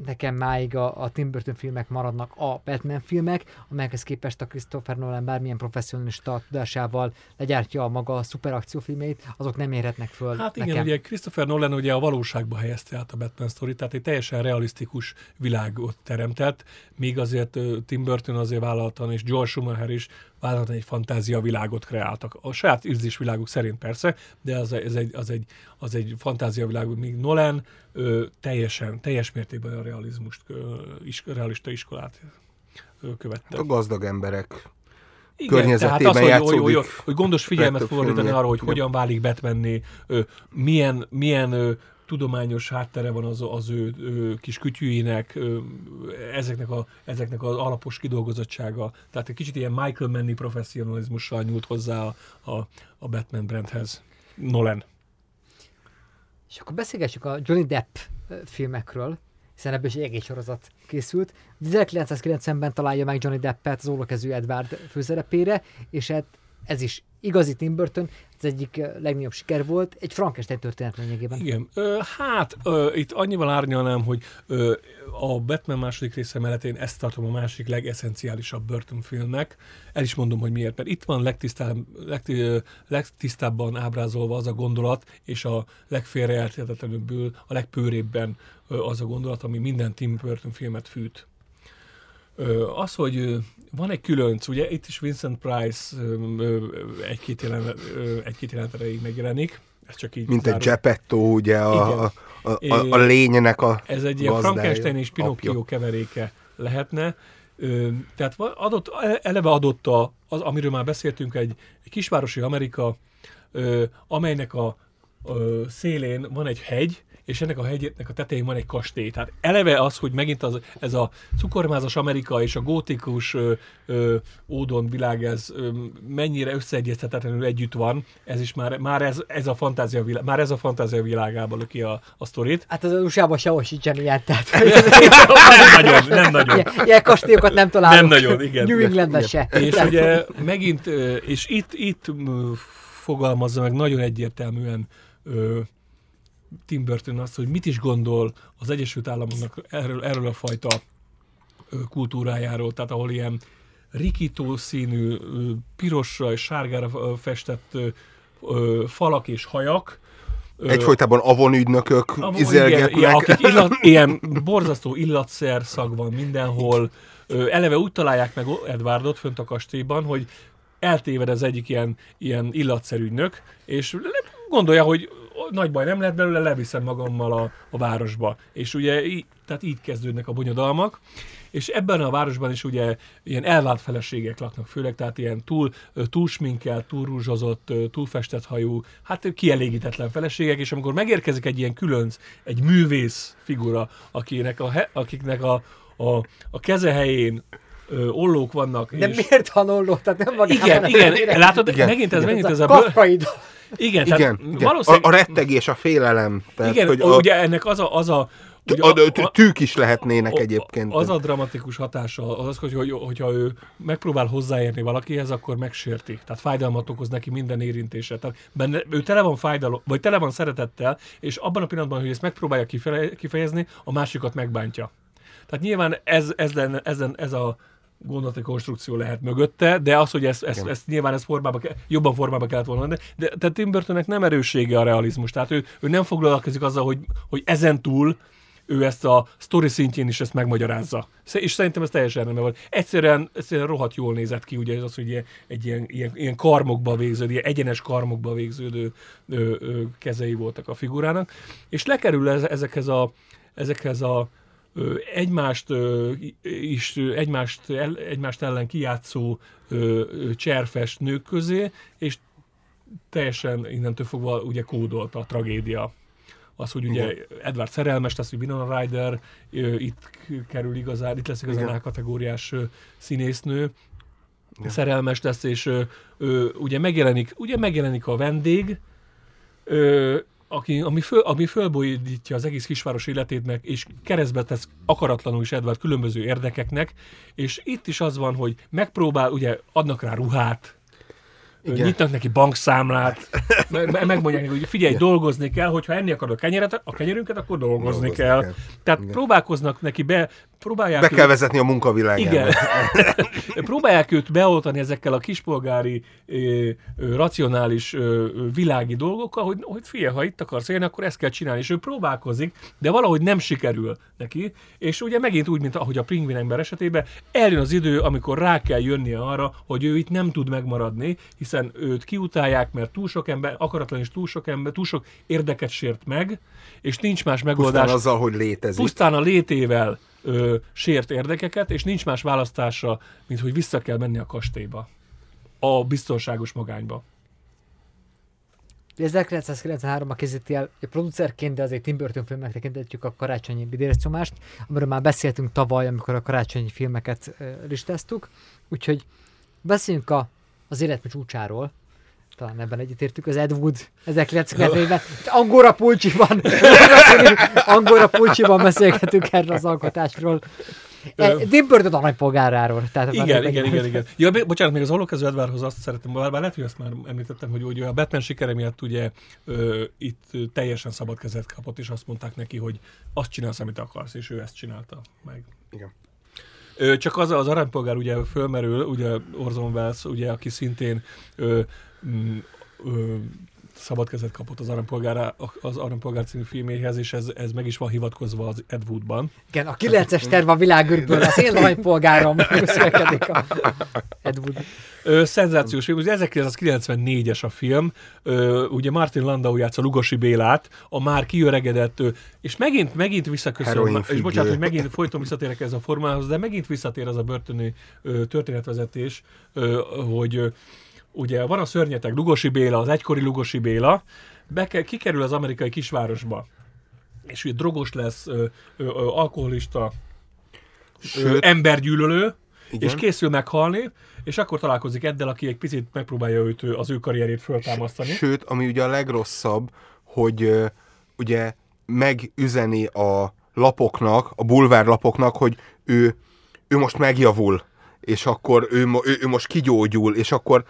nekem máig a, a Tim Burton filmek maradnak a Batman filmek, amelyekhez képest a Christopher Nolan bármilyen professzionalista tudásával legyártja a maga szuperakciófilmeit, azok nem érhetnek föl Hát igen, nekem. ugye Christopher Nolan ugye a valóságba helyezte át a Batman sztorit, tehát egy teljesen realisztikus világot teremtett, míg azért Tim Burton azért vállaltan, és George Schumacher is vállaltan egy fantázia világot kreáltak. A saját ízlés világuk szerint persze, de az, ez egy, az egy, az egy fantázia világ, míg Nolan ö, teljesen, teljes mértékben a realizmust, ö, is, realista iskolát ö, követte. A gazdag emberek. Igen, környezetében tehát az, hogy, hogy, hogy, hogy, gondos figyelmet fordítani arra, hogy hogyan válik Batmanné, milyen, milyen tudományos háttere van az, az ő, ő kis kütyűjének, ezeknek, a, ezeknek az alapos kidolgozottsága. Tehát egy kicsit ilyen Michael Manny professzionalizmussal nyúlt hozzá a, a, a Batman brandhez. Nolan. És akkor beszélgessük a Johnny Depp filmekről, hiszen ebből is egy egész sorozat készült. Ugye 1990-ben találja meg Johnny Deppet az ólokezű Edward főszerepére, és hát ez is igazi Tim Burton, az egyik eh, legnagyobb siker volt, egy Frankenstein történet lényegében. Igen, hát itt annyival árnyalnám, hogy a Batman második része mellett én ezt tartom a másik legeszenciálisabb Burton filmnek. El is mondom, hogy miért, mert itt van legtisztábban ábrázolva az a gondolat, és a legfélreérthetetlenül, a legpőrébben az a gondolat, ami minden Tim Burton filmet fűt. Az, hogy van egy különc, ugye itt is Vincent Price egy-két jelenet, egy-két jelenet erejéig megjelenik, ez csak így Mint egy zárom. Geppetto, ugye a, a, a, a, a lénynek a Ez egy ilyen Frankenstein és Pinocchio keveréke lehetne. Tehát adott, eleve adott a, az, amiről már beszéltünk, egy, egy kisvárosi Amerika, amelynek a ö, szélén van egy hegy, és ennek a hegynek a tetején van egy kastély. Tehát eleve az, hogy megint az, ez a cukormázas Amerika és a gótikus ö, ö, ódon világ, ez ö, mennyire összeegyeztetetlenül együtt van, ez is már, már ez, ez a fantázia világ, már ez a fantázia világába löki a, a sztorit. Hát az USA-ban sehol sincsen ilyen, tehát nem nagyon, nem nagyon. ilyen, ilyen kastélyokat nem találunk. Nem nagyon, igen. New Englandben se. És Tehát- ugye megint, és itt, itt fogalmazza meg nagyon egyértelműen ö, Tim Burton azt, hogy mit is gondol az Egyesült Államoknak erről, erről a fajta kultúrájáról, tehát ahol ilyen rikító színű, pirosra és sárgára festett falak és hajak, Egyfolytában avonügynökök a- igen, izelgetnek. ilyen, akik illat, ilyen borzasztó illatszer szag van mindenhol. Eleve úgy találják meg Edwardot fönt a kastélyban, hogy eltéved az egyik ilyen, ilyen illatszerügynök, és gondolja, hogy nagy baj nem lehet belőle, leviszem magammal a, a városba. És ugye í, tehát így kezdődnek a bonyodalmak. És ebben a városban is ugye ilyen elvált feleségek laknak, főleg, tehát ilyen túl, túl sminkelt, túl rúzsozott, túl festett hajú, hát kielégítetlen feleségek, és amikor megérkezik egy ilyen különc, egy művész figura, akinek a, akiknek a, a, a keze helyén ö, ollók vannak, De és... miért hanolló? Tehát nem van Igen, igen, látod, Igen, megint ez, igen. megint ez a a... bő- kafkai dal. Igen, Igen, tehát igen. A, valószínűleg... a rettegés, a félelem. Tehát, igen, hogy a, a, ugye ennek az a... Az a, ugye a, a, a tűk is lehetnének a- egyébként. Az a dramatikus hatása az, az hogy, hogy, hogyha ő megpróbál hozzáérni valakihez, akkor megsérti. Tehát fájdalmat okoz neki minden érintése. Tehát benne, ő tele van fájdalom, vagy tele van szeretettel, és abban a pillanatban, hogy ezt megpróbálja kifejezni, a másikat megbántja. Tehát nyilván ez, ez, lenne, ezen, ez a gondolati konstrukció lehet mögötte, de az, hogy ezt, ezt, ezt nyilván ezt formába, jobban formába kellett volna adni, de, de Tim Burtonnek nem erőssége a realizmus, tehát ő, ő nem foglalkozik azzal, hogy, hogy ezen túl ő ezt a story szintjén is ezt megmagyarázza. És szerintem ez teljesen rendben van. Egyszerűen, egyszerűen rohadt jól nézett ki, ugye ez az, hogy ilyen, egy ilyen, ilyen, ilyen karmokba végződő, ilyen egyenes karmokba végződő ö, ö, kezei voltak a figurának, és lekerül ez, ezekhez a, ezekhez a egymást is egymást, egymást ellen kijátszó cserfes nők közé, és teljesen innentől fogva ugye kódolt a tragédia. Az, hogy ugye Edward szerelmes lesz, hogy Winona Ryder itt kerül igazán, itt lesz igazán Igen. A kategóriás ö, színésznő, Igen. szerelmes lesz, és ö, ugye megjelenik, ugye megjelenik a vendég, ö, aki, ami, föl, ami fölbolyítja az egész kisváros életét meg, és keresztbe tesz akaratlanul is Edward különböző érdekeknek, és itt is az van, hogy megpróbál, ugye adnak rá ruhát, Igen. Nyitnak neki bankszámlát, me- me- megmondják neki, hogy figyelj, Igen. dolgozni kell, hogyha enni akarod a kenyeret, a kenyerünket, akkor dolgozni, Dolgozni kell. kell. Tehát Igen. próbálkoznak neki be, próbálják Be őt- kell vezetni a munkavilágába. igen. Próbálják őt beoltani ezekkel a kispolgári, ö, ö, racionális ö, világi dolgokkal, hogy, hogy figyelj, ha itt akarsz élni, akkor ezt kell csinálni. És ő próbálkozik, de valahogy nem sikerül neki. És ugye megint úgy, mint ahogy a pingvin ember esetében, eljön az idő, amikor rá kell jönnie arra, hogy ő itt nem tud megmaradni, hiszen őt kiutálják, mert túl sok ember, akaratlan is túl sok ember, túl sok érdeket sért meg, és nincs más megoldás Pusztán azzal, hogy létezik. pusztán a létével ö, sért érdekeket, és nincs más választása, mint hogy vissza kell menni a kastélyba. A biztonságos magányba. 1993-ban készíti el egy producerként, de azért Tim Burton filmnek tekintetjük a karácsonyi bidéreszomást, amiről már beszéltünk tavaly, amikor a karácsonyi filmeket listáztuk. Úgyhogy beszéljünk a, az életmű csúcsáról, talán ebben egyetértük, az Ed Wood 1990-ben, Angora Pulcsiban, Angora Pulcsiban beszélgetünk erről az alkotásról. E, Tim Burton aranypolgáráról. Tehát Igen, meg- igen, igen, igen. Ja, bocsánat, még az Holokező Edvardhoz azt szeretném, bár, bár lehet, hogy ezt már említettem, hogy ugye a Batman sikere miatt ugye ö, itt teljesen szabad kezet kapott, és azt mondták neki, hogy azt csinálsz, amit akarsz, és ő ezt csinálta meg. Igen. Ö, csak az az aranypolgár ugye fölmerül, ugye Orson Welles, ugye, aki szintén ö, ö, szabad kezet kapott az Aranypolgár, az Aranypolgár című filméhez, és ez, ez meg is van hivatkozva az Ed Woodban. Igen, a 9-es terv a világűrből, az én aranypolgárom születkedik a Ed Wood. Ö, szenzációs film, ugye 1994-es a film, ö, ugye Martin Landau játsza Lugosi Bélát, a már kiöregedett, és megint, megint visszaköszön, és bocsánat, hogy megint folyton visszatérek ez a formához, de megint visszatér az a börtöni ö, történetvezetés, ö, hogy ö, ugye van a szörnyeteg Lugosi Béla, az egykori Lugosi Béla, be kell, kikerül az amerikai kisvárosba, és ugye drogos lesz, ö, ö, ö, alkoholista, Sőt, embergyűlölő, igen. és készül meghalni, és akkor találkozik Eddel, aki egy picit megpróbálja őt, az ő karrierét föltámasztani. Sőt, ami ugye a legrosszabb, hogy ö, ugye megüzeni a lapoknak, a bulvárlapoknak, hogy ő, ő most megjavul, és akkor ő, ő, ő most kigyógyul, és akkor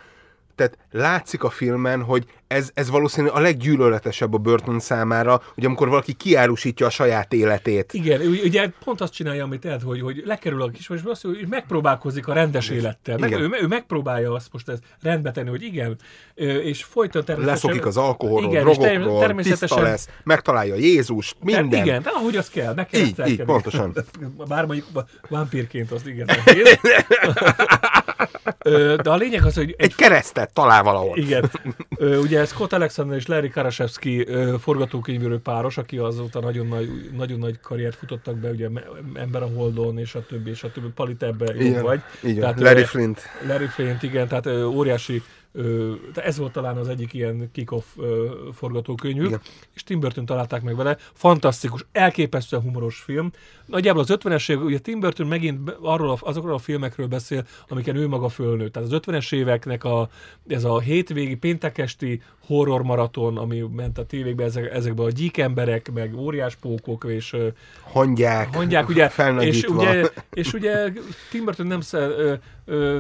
tehát látszik a filmen, hogy ez, ez valószínűleg a leggyűlöletesebb a Burton számára, hogy amikor valaki kiárusítja a saját életét. Igen, ugye pont azt csinálja, amit Ed, hogy, hogy lekerül a kisvárosba, azt, hogy megpróbálkozik a rendes élettel. Meg, ő, ő, megpróbálja azt most ezt rendbe tenni, hogy igen, és folyton természetesen... Leszokik az alkoholról, Igen, és ter- drogokról, természetesen- tiszta lesz, megtalálja Jézust, Ter- minden. Igen, de ahogy az kell, meg kell Így, így, pontosan. Bár mondjuk vámpírként azt igen. De a lényeg az, hogy Egy keresztet talál valahol. Igen. Ugye Scott Alexander és Larry Karaszewski ö, forgatókönyvíró páros, aki azóta nagyon nagy, nagyon nagy karriert futottak be, ugye Ember a Holdon, és a többi, és a többi. Palit ebbe jó Igen, vagy. van. Tehát, Larry Flint. Larry Flint, igen, tehát óriási de ez volt talán az egyik ilyen kick-off forgatókönyvük, Igen. és Tim Burton találták meg vele. Fantasztikus, elképesztően humoros film. Nagyjából az 50-es évek, ugye Tim Burton megint arról azokról a filmekről beszél, amiken ő maga fölnőtt. Tehát az 50-es éveknek a, ez a hétvégi, péntekesti horror maraton, ami ment a tévékbe, ezek, ezekben a gyík emberek, meg óriás pókok, és Hangyák, Mondják, ugye, és ugye, és ugye Tim Burton nem, szer,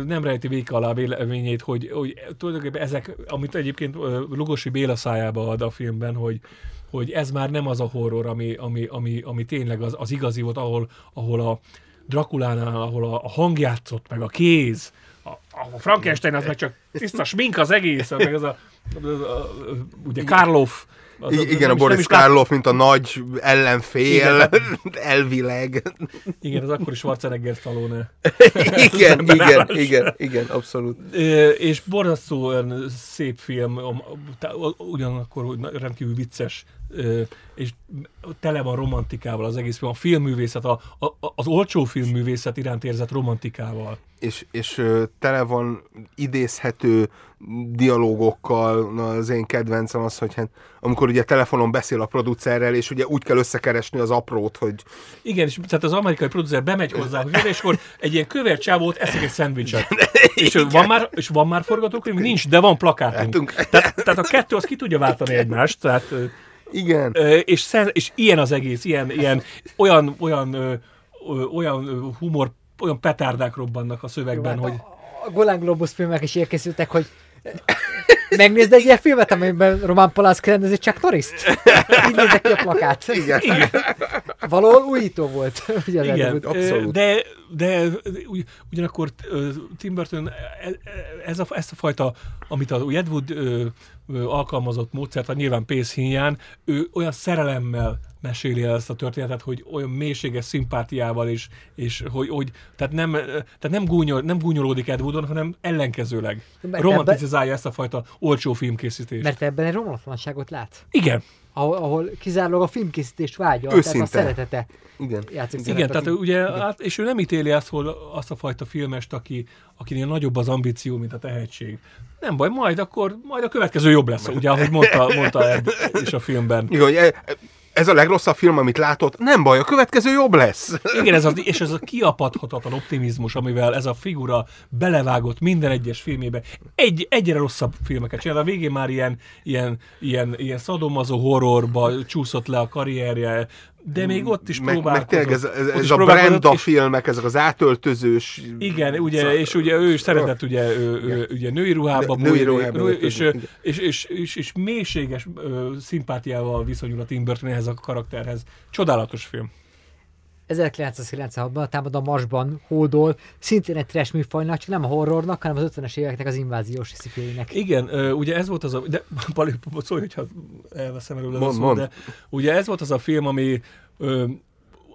nem rejti véka alá véleményét, hogy, hogy tulajdonképpen ezek, amit egyébként Lugosi Béla szájába ad a filmben, hogy, hogy ez már nem az a horror, ami, ami, ami, ami tényleg az, az igazi volt, ahol, ahol a Drakulánál, ahol a, a hang játszott, meg a kéz, a, a Frankenstein az meg csak tiszta smink az egész, meg az a, az a, a ugye Karloff, az, az- igen, a is- Boris is Karloff, mint a nagy ellenfél, elvileg. Igen, az akkori Schwarzenegger Stallone. igen, igen, igen, igen, abszolút. Ö, és borzasztóan szép film, ugyanakkor rendkívül vicces, és tele van romantikával az egész film. A filmművészet, a, a, az olcsó filmművészet iránt érzett romantikával. És, és tele van idézhető dialógokkal, na, az én kedvencem az, hogy hát, amikor ugye telefonon beszél a producerrel, és ugye úgy kell összekeresni az aprót, hogy Igen, és tehát az amerikai producer bemegy hozzá, hogy és akkor egy ilyen kövér csávót eszik egy szendvicset. És van már, és van már forgatókönyv? Nincs, de van plakátunk. Látunk. Tehát, tehát a kettő az ki tudja váltani egymást, tehát igen, és, szen, és ilyen az egész, ilyen, ilyen olyan, olyan, olyan humor, olyan petárdák robbannak a szövegben, Jó, hogy hát a, a Golán Globus filmek is elkészültek, hogy megnézd egy ilyen filmet, amiben Roman Polanski rendezi Chuck Norris-t? Így nézett ki a plakát. igen. Valahol újító volt. Ugye igen, Edward. abszolút. de, de ugy, ugyanakkor Tim Burton e- e- ez a, ezt a fajta, amit a Ed Wood ö, ö, alkalmazott módszert, nyilván pénz hiányán, ő olyan szerelemmel meséli el ezt a történetet, hogy olyan mélységes szimpátiával is, és hogy, hogy tehát nem, tehát nem, gúnyol, nem gúnyolódik Ed Woodon, hanem ellenkezőleg. Mert Romanticizálja ezt a fajta olcsó filmkészítést. Mert ebben egy romlatlanságot lát. Igen, Ahol, ahol kizárólag a filmkészítést vágya, Őszinte. tehát a szeretete igen. játszik Igen, szerepet. tehát ugye, hát, és ő nem ítéli azt, hogy azt a fajta filmest, aki, akinél nagyobb az ambíció, mint a tehetség. Nem baj, majd akkor, majd a következő jobb lesz, ugye, ahogy mondta, mondta Ed is a filmben. Igen, ez a legrosszabb film, amit látott, nem baj, a következő jobb lesz. Igen, ez az, és ez a kiapadhatatlan optimizmus, amivel ez a figura belevágott minden egyes filmébe. Egy, egyre rosszabb filmeket csinál. A végén már ilyen, ilyen, ilyen, ilyen szadomazó horrorba csúszott le a karrierje, de még ott is meg, meg próbálkozott. tényleg ez, ez, ez is a Brenda és- filmek, ezek az átöltözős... Igen, ugye, Szóval- és ugye ő is szeretett ugye, ő, ő, ugye női ruhába Nő- női ruhába nő- és, öltözni, és, és, és, és, mélységes szimpátiával viszonyul a Tim Burton ehhez a karakterhez. Csodálatos film. 1996-ban a Támad a Marsban hódol, szintén egy trash műfajnak, csak nem a horrornak, hanem az 50-es éveknek az inváziós szifének. Igen, ugye ez volt az a... De Pali, szólj, hogyha elveszem előle szót, mondd. de ugye ez volt az a film, ami ö,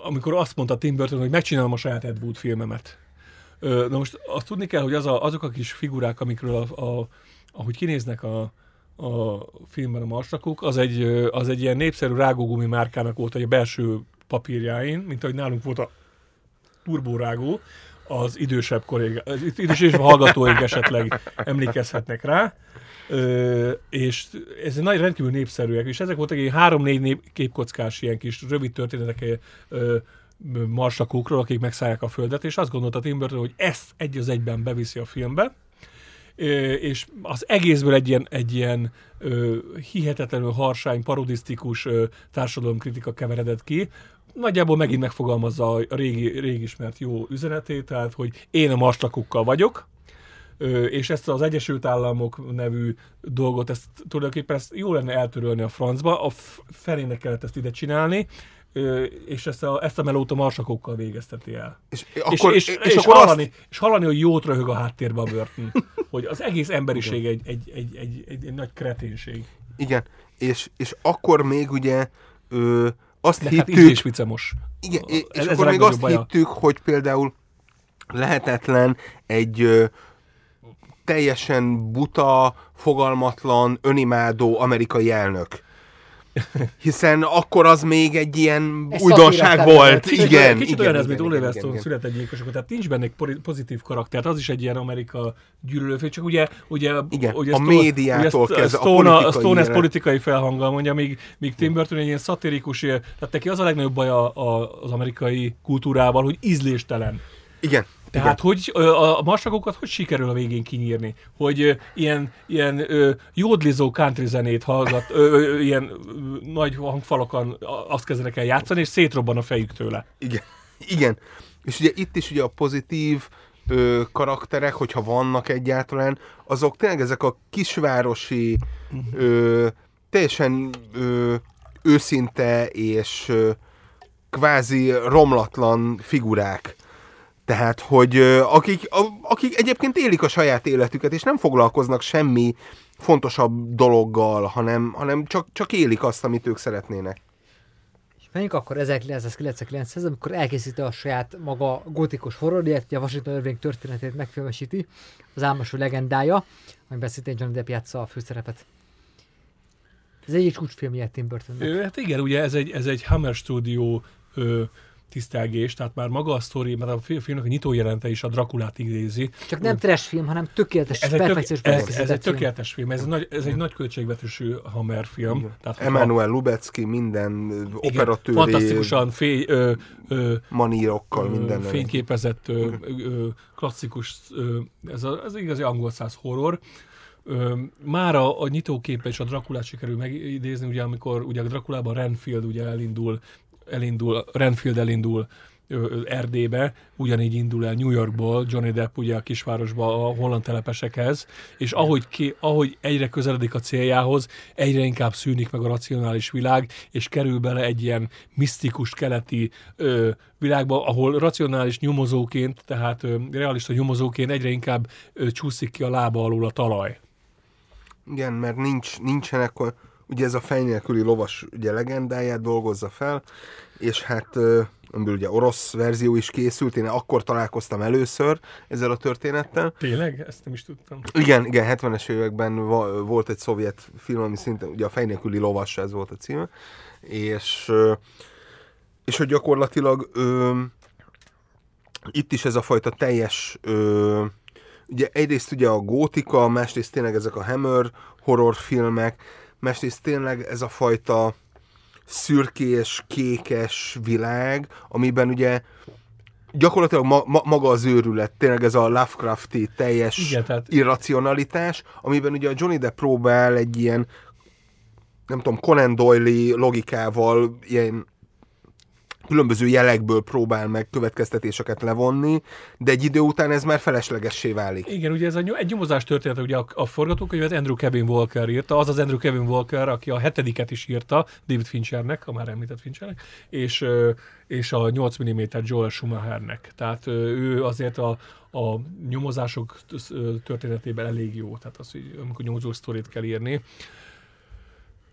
amikor azt mondta Tim Burton, hogy megcsinálom a saját Ed Wood filmemet. Ö, na most azt tudni kell, hogy az a, azok a kis figurák, amikről a, a, ahogy kinéznek a, a filmben a marsrakok, az egy, az egy ilyen népszerű rágógumi márkának volt egy belső papírjáin, mint ahogy nálunk volt a turbórágó, az idősebb kollégá, az idősebb hallgatóink esetleg emlékezhetnek rá. Ö, és ez nagy rendkívül népszerűek, és ezek voltak egy három-négy nép, képkockás ilyen kis rövid történetek ö, marsakókról, akik megszállják a földet, és azt gondolta Tim Burton, hogy ezt egy az egyben beviszi a filmbe, és az egészből egy ilyen, egy ilyen ö, hihetetlenül harsány, parodisztikus ö, társadalomkritika keveredett ki. Nagyjából megint megfogalmazza a régi, régi ismert jó üzenetét, tehát, hogy én a marslakókkal vagyok, és ezt az Egyesült Államok nevű dolgot, ezt tulajdonképpen ezt jó lenne eltörölni a francba, a felének kellett ezt ide csinálni, és ezt a, ezt a melót a marsakokkal végezteti el. És, És, akkor, és, és, és, és, akkor hallani, azt, és hallani, hogy jót röhög a háttérbe a Burton. hogy az egész emberiség egy, egy, egy, egy, egy, egy nagy kreténség. igen, és, és akkor még ugye ö, azt De hát hittük, vicemos. Igen, és ez akkor még azt baja. hittük, hogy például lehetetlen egy ö, teljesen buta, fogalmatlan, önimádó amerikai elnök. Hiszen akkor az még egy ilyen Egy újdonság volt. Kicsit, Igen, olyan, kicsit igen, olyan ez, mint Oliver Stone születegyilkosok, tehát nincs benne egy pozitív karakter, az is egy ilyen Amerika gyűlölőfő, csak ugye, ugye, Igen, ugye a Stone- médiától ugye kezdve a Stone, a, politikai Stone ezt politikai felhanggal mondja, míg, míg Tim Burton egy ilyen szatirikus, tehát neki az a legnagyobb baj a, a, az amerikai kultúrával, hogy ízléstelen. Igen. Tehát, hogy ö, a marsakokat hogy sikerül a végén kinyírni? Hogy ilyen, ilyen jódlizó country zenét hallgat, ilyen nagy hangfalakon azt kezdenek el játszani, és szétrobban a fejük tőle. Igen. Igen. És ugye itt is ugye a pozitív ö, karakterek, hogyha vannak egyáltalán, azok tényleg ezek a kisvárosi, ö, teljesen ö, őszinte és ö, kvázi romlatlan figurák. Tehát, hogy akik, akik egyébként élik a saját életüket, és nem foglalkoznak semmi fontosabb dologgal, hanem, hanem csak, csak élik azt, amit ők szeretnének. És menjünk akkor 1999-hez, amikor elkészíti a saját maga gotikus horrorját, a Washington Irving történetét megfilmesíti, az álmosú legendája, amiben szintén Johnny Depp játsza a főszerepet. Ez egy csúcsfilmje Tim Burtonnek. Hát igen, ugye ez egy, ez egy Hammer Studio ö, tisztelgés, tehát már maga a sztori, mert a fi- filmnek a nyitójelente is a Drakulát idézi. Csak nem trash film, hanem tökéletes, Ez tök, perfekciós ez, ez egy tökéletes film, ez egy nagy, ez egy nagy költségvetésű Hammer film. Tehát, hogyha- Emmanuel Lubecki minden igen, operatőri Fantasztikusan fény, ö, ö, manírokkal, minden. fényképezett ö, ö, klasszikus, ö, ez, a, ez igazi angol száz horror. Már a, a nyitóképe és a Drakulát sikerül megidézni, ugye amikor ugye a Drakulában Renfield ugye elindul, elindul Renfield elindul Erdélybe, ugyanígy indul el New Yorkból, Johnny Depp ugye a kisvárosba a holland telepesekhez, és ahogy, ki, ahogy egyre közeledik a céljához, egyre inkább szűnik meg a racionális világ, és kerül bele egy ilyen misztikus keleti ö, világba, ahol racionális nyomozóként, tehát ö, realista nyomozóként egyre inkább ö, csúszik ki a lába alól a talaj. Igen, mert nincs, nincsenek, a- ugye ez a fej nélküli lovas ugye legendáját dolgozza fel, és hát amiből ugye orosz verzió is készült, én akkor találkoztam először ezzel a történettel. Tényleg? Ezt nem is tudtam. Igen, igen, 70-es években volt egy szovjet film, ami szintén, ugye a fej nélküli lovas, ez volt a címe, és, és hogy gyakorlatilag ö, itt is ez a fajta teljes ö, ugye egyrészt ugye a gótika, másrészt tényleg ezek a Hammer horrorfilmek, másrészt tényleg ez a fajta szürkés, kékes világ, amiben ugye gyakorlatilag ma, ma, maga az őrület, tényleg ez a Lovecrafti teljes Igen, tehát- irracionalitás, amiben ugye a Johnny Depp próbál egy ilyen nem tudom, Conan Doyle logikával ilyen különböző jelekből próbál meg következtetéseket levonni, de egy idő után ez már feleslegessé válik. Igen, ugye ez egy nyomozás történet, ugye a, a forgatókönyvet Andrew Kevin Walker írta, az az Andrew Kevin Walker, aki a hetediket is írta David Finchernek, a már említett Finchernek, és, és a 8 mm Joel Schumachernek. Tehát ő azért a, a nyomozások történetében elég jó, tehát az, hogy amikor nyomozó sztorit kell írni.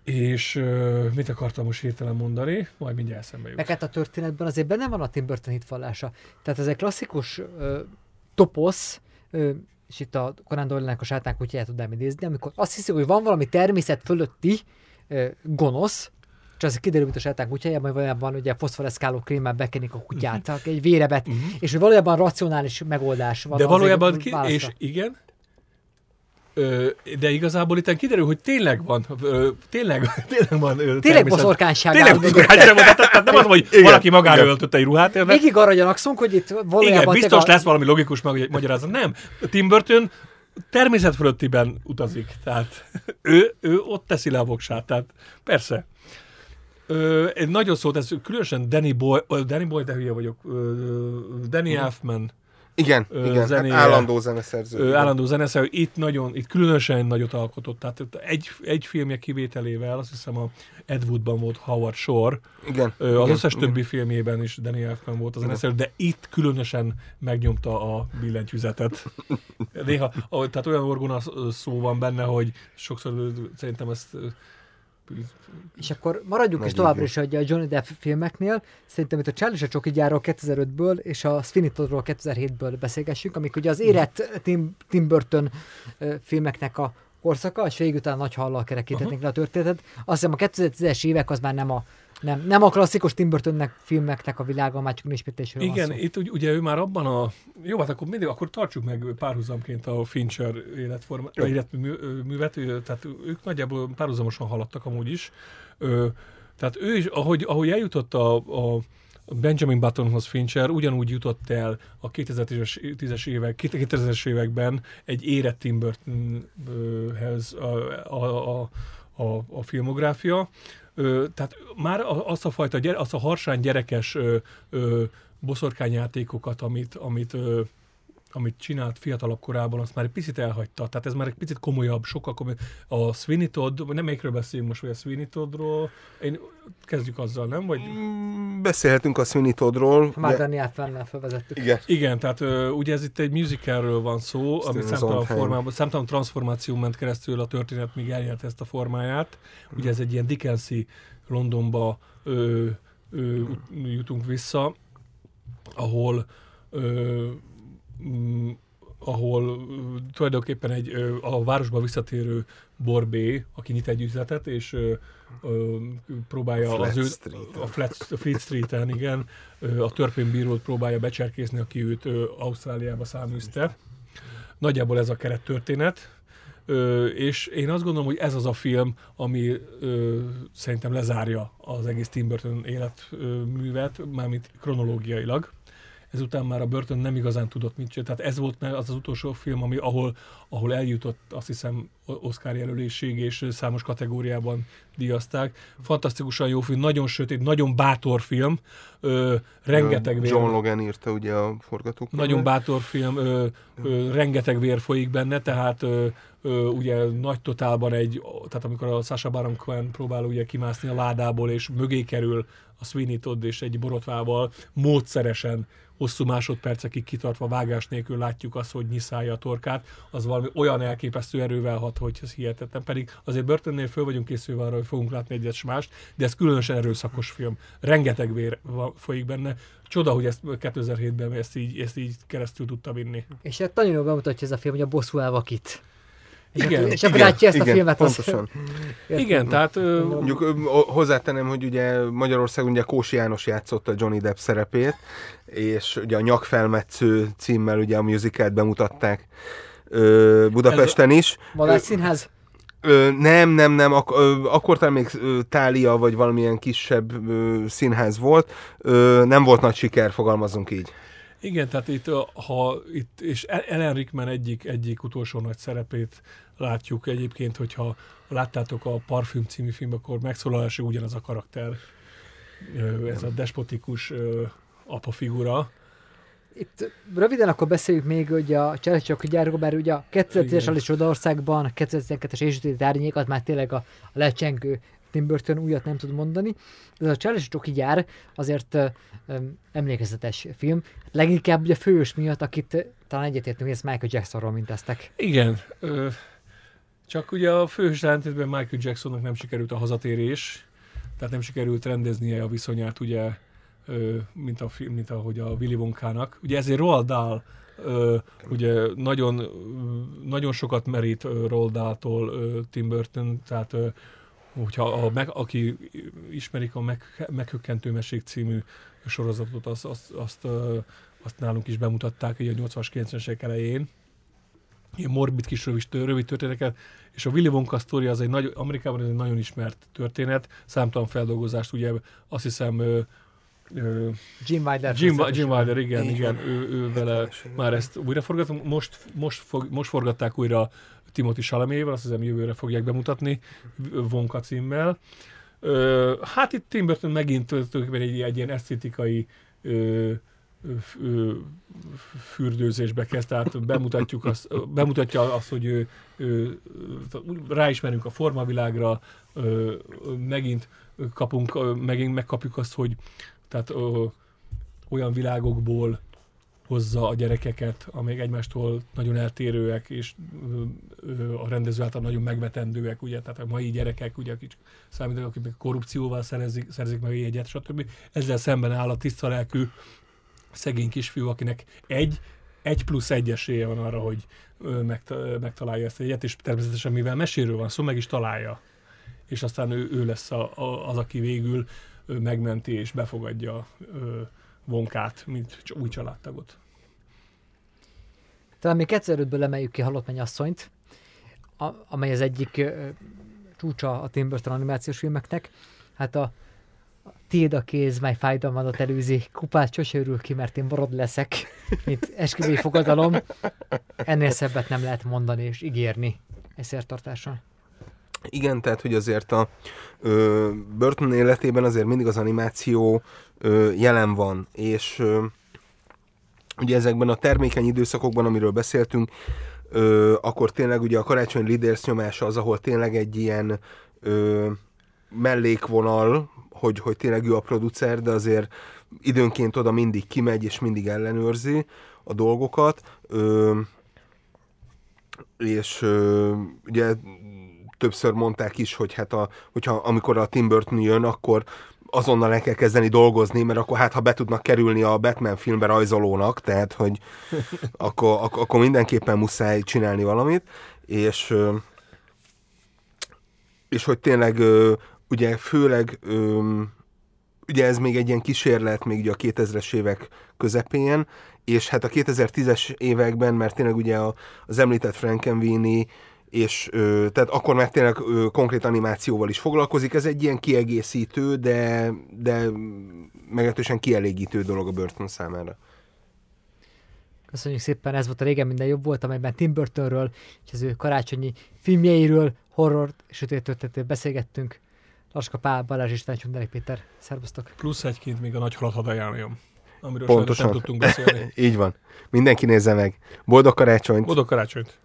És uh, mit akartam most hirtelen mondani? Majd mindjárt eszembe jut. Meg hát a történetben azért benne van a Tim Burton hitvallása. Tehát ez egy klasszikus uh, toposz, uh, és itt a Conan Doyle-nek a sátán kutyáját tudnám idézni, amikor azt hiszi, hogy van valami természet fölötti uh, gonosz, és az kiderül, mint a sátán kutyájában, hogy valójában ugye foszforeszkáló krémmel bekenik a kutyát, uh-huh. egy vérebet, uh-huh. és hogy valójában racionális megoldás van. De valójában, ki, és igen, Ö, de igazából itt kiderül, hogy tényleg van, ö, tényleg, tényleg van ö, Tényleg boszorkányság. Tényleg boszorkányság van, tehát nem az, hogy igen, valaki magára öltötte egy ruhát. Érde? Végig arra gyanakszunk, hogy itt valójában... Igen, biztos a... lesz valami logikus meg, magyarázat. Nem, Tim Burton természet fölöttiben utazik, tehát ő, ő ott teszi le a voksát, tehát persze. Ö, egy nagyon szót, ez különösen Danny Boy, Danny Boy, de hülye vagyok, Danny Elfman, igen, ö, igen zenéje, hát állandó zeneszerző. Ö, állandó zeneszerző. Itt nagyon, itt különösen nagyot alkotott. Tehát egy, egy filmje kivételével, azt hiszem a Ed Woodban volt Howard Shore. Igen. Ö, az igen, összes igen. többi filmjében is Danny Elfman volt a zeneszerző, de itt különösen megnyomta a billentyűzetet. Néha, tehát olyan orgona szó van benne, hogy sokszor szerintem ezt és akkor maradjunk is továbbra is a Johnny Depp filmeknél. Szerintem itt a Charlie a Csoki gyárról 2005-ből és a Sweeney Toddról 2007-ből beszélgessünk, amik ugye az érett Tim, Tim Burton filmeknek a korszaka, és végül után nagy hallal kerekítetnénk uh-huh. le a történetet. Azt hiszem a 2010-es évek az már nem a nem, nem a klasszikus Tim Burtonnek filmeknek a világa, már csak ismétlésről Igen, van szó. itt ugye ő már abban a... Jó, hát akkor mindig, akkor tartsuk meg párhuzamként a Fincher életforma, életművet, tehát ők nagyjából párhuzamosan haladtak amúgy is. Tehát ő is, ahogy, ahogy eljutott a, a Benjamin Buttonhoz Fincher ugyanúgy jutott el a 2010-es évek, 2000-es években egy érett Tim Burtonhez a, a, a, a, a filmográfia. Ö, tehát már azt a fajta, azt a harsán gyerekes ö, ö, boszorkányjátékokat, amit, amit ö, amit csinált fiatalabb korában, azt már egy picit elhagyta. Tehát ez már egy picit komolyabb, sokkal komolyabb. A Sweeney Todd, nem melyikről beszélünk most, vagy a Sweeney Toddról. Én kezdjük azzal, nem? Vagy... Mm, beszélhetünk a Sweeney Toddról. Már de... Daniel Fennel felvezettük. Igen. Igen, tehát uh, ugye ez itt egy musicalről van szó, Ezt ami számtalan formában, számtalan transformáció ment keresztül a történet, míg elnyert ezt a formáját. Ugye ez egy ilyen Dickensi Londonba ö, ö, jutunk vissza, ahol ö, ahol tulajdonképpen egy a városba visszatérő Borbé, aki nyit egy üzletet, és ö, próbálja Flat az ő, Street-en. a Flat, a Fleet Street-en, igen, a törvénybírót próbálja becserkészni, aki őt ö, Ausztráliába száműzte. Nagyjából ez a kerettörténet. Ö, és én azt gondolom, hogy ez az a film, ami ö, szerintem lezárja az egész Tim Burton életművet, mármint kronológiailag ezután már a Burton nem igazán tudott mit csinálni. Tehát ez volt az az utolsó film, ami, ahol, ahol eljutott, azt hiszem, Oscar jelöléség, és számos kategóriában díjazták. Fantasztikusan jó film, nagyon sötét, nagyon bátor film, ö, rengeteg vér... John Logan írta ugye a forgatókönyvet. Nagyon bátor film, ö, ö, rengeteg vér folyik benne, tehát ö, ö, ugye nagy totálban egy, tehát amikor a Sasha Baron Cohen próbál ugye kimászni a ládából, és mögé kerül a Sweeney Todd és egy borotvával módszeresen hosszú másodpercekig kitartva vágás nélkül látjuk azt, hogy nyiszálja a torkát, az valami olyan elképesztő erővel hat, hogy ez hihetetlen. Pedig azért Burtonnél föl vagyunk készülve arra, hogy fogunk látni egyet mást, de ez különösen erőszakos film. Rengeteg vér folyik benne. Csoda, hogy ezt 2007-ben ezt így, ezt így keresztül tudta vinni. És hát nagyon jól bemutatja ez a film, hogy a bosszú elvakít. Igen, és akkor látja ezt igen, a filmet. Pontosan. igen, tehát... Ö... Mondjuk hozzátenem, hogy ugye Magyarországon ugye Kósi János játszott a Johnny Depp szerepét, és ugye a Nyakfelmetsző címmel ugye a musicalt bemutatták ö, Budapesten is. Valász színház? Ö, nem, nem, nem, ak- ö, akkor talán még ö, Tália, vagy valamilyen kisebb ö, színház volt. Ö, nem volt nagy siker, fogalmazunk így. Igen, tehát itt, ha itt, és Ellen Rickman egyik, egyik utolsó nagy szerepét látjuk egyébként, hogyha láttátok a Parfüm című film, akkor megszólalása ugyanaz a karakter. ö, ez a despotikus ö, apa figura. Itt röviden akkor beszéljük még hogy a Cselcsok gyárról, mert ugye a 2010-es Igen. Alice Odaországban, a 2012-es Ésütéti Árnyék, az már tényleg a, a lecsengő Tim Burton újat nem tud mondani. Ez a Charles Csoki gyár azért ö, emlékezetes film. Leginkább ugye a fős miatt, akit talán egyetértünk, hogy ezt Michael Jacksonról mintáztak. Igen. Ö, csak ugye a főhős ellentétben Michael Jacksonnak nem sikerült a hazatérés, tehát nem sikerült rendeznie a viszonyát, ugye, mint, a, mint ahogy a Willy Wonkának. Ugye ezért Roald Dahl ugye nagyon, nagyon sokat merít Roald Dahl-tól Tim Burton, tehát ö, hogyha a, aki ismerik a meg, Meghökkentő Mesék című sorozatot, azt, azt, azt, azt nálunk is bemutatták így a 80-as, 90-es évek elején. Ilyen morbid kis rövid, rövid történeteket, és a Willy Wonka sztoria az egy nagy, Amerikában ez egy nagyon ismert történet, számtalan feldolgozást, ugye azt hiszem Jim Wilder. Jim. Jim Wilder, igen, Így igen, van. ő, ő vele már ezt újra forgatom, most, most, fog, most forgatták újra Timothy Chalamével, azt hiszem jövőre fogják bemutatni Wonka címmel. Ö, hát itt Tim Burton megint tulajdonképpen egy, egy ilyen esztétikai ö, ö, fürdőzésbe kezd, tehát bemutatjuk azt, bemutatja azt, hogy ő, ő, ráismerünk a formavilágra, ö, megint kapunk, megint megkapjuk azt, hogy tehát ö, olyan világokból hozza a gyerekeket, amelyek egymástól nagyon eltérőek, és ö, ö, a rendező által nagyon megvetendőek, ugye, tehát a mai gyerekek, ugye, akik számítanak, akik meg korrupcióval szerezik, szerzik meg a jegyet, stb. Ezzel szemben áll a tiszta lelkű szegény kisfiú, akinek egy, egy plusz egy esélye van arra, hogy megtalálja ezt a jegyet, és természetesen mivel meséről van szó, meg is találja. És aztán ő, ő lesz a, a, az, aki végül megmenti és befogadja Vonkát, mint új családtagot. Talán még 2005-ből emeljük ki Halott mennyasszonyt, amely az egyik csúcsa a Tim Burton animációs filmeknek. Hát a, a kéz, mely fájdalmadat előzi, kupát sose örül ki, mert én borod leszek, mint esküvői fogadalom. Ennél szebbet nem lehet mondani és ígérni egy szertartáson. Igen, tehát hogy azért a ö, Burton életében azért mindig az animáció ö, jelen van, és ö, ugye ezekben a termékeny időszakokban, amiről beszéltünk, ö, akkor tényleg ugye a karácsony Leaders nyomása az, ahol tényleg egy ilyen ö, mellékvonal, hogy, hogy tényleg ő a producer, de azért időnként oda mindig kimegy és mindig ellenőrzi a dolgokat. Ö, és ö, ugye többször mondták is, hogy hát a, hogyha amikor a Tim Burton jön, akkor azonnal el kell kezdeni dolgozni, mert akkor hát, ha be tudnak kerülni a Batman filmbe rajzolónak, tehát, hogy akkor, ak- akkor mindenképpen muszáj csinálni valamit, és és hogy tényleg ugye főleg ugye ez még egy ilyen kísérlet még ugye a 2000-es évek közepén, és hát a 2010-es években, mert tényleg ugye az említett Frankenweenie, és ö, tehát akkor már tényleg ö, konkrét animációval is foglalkozik. Ez egy ilyen kiegészítő, de, de meglehetősen kielégítő dolog a Burton számára. Köszönjük szépen, ez volt a Régen minden jobb volt, amelyben Tim Burtonről és az ő karácsonyi filmjeiről, horror és sötét történetről beszélgettünk. Laska Pál, Balázs István, Csundeli Péter. Szervusztok! Plusz egyként még a nagy halat hadd ajánljam, amiről Pontosan. nem tudtunk beszélni. Így van. Mindenki nézze meg. Boldog karácsonyt! Boldog karácsonyt!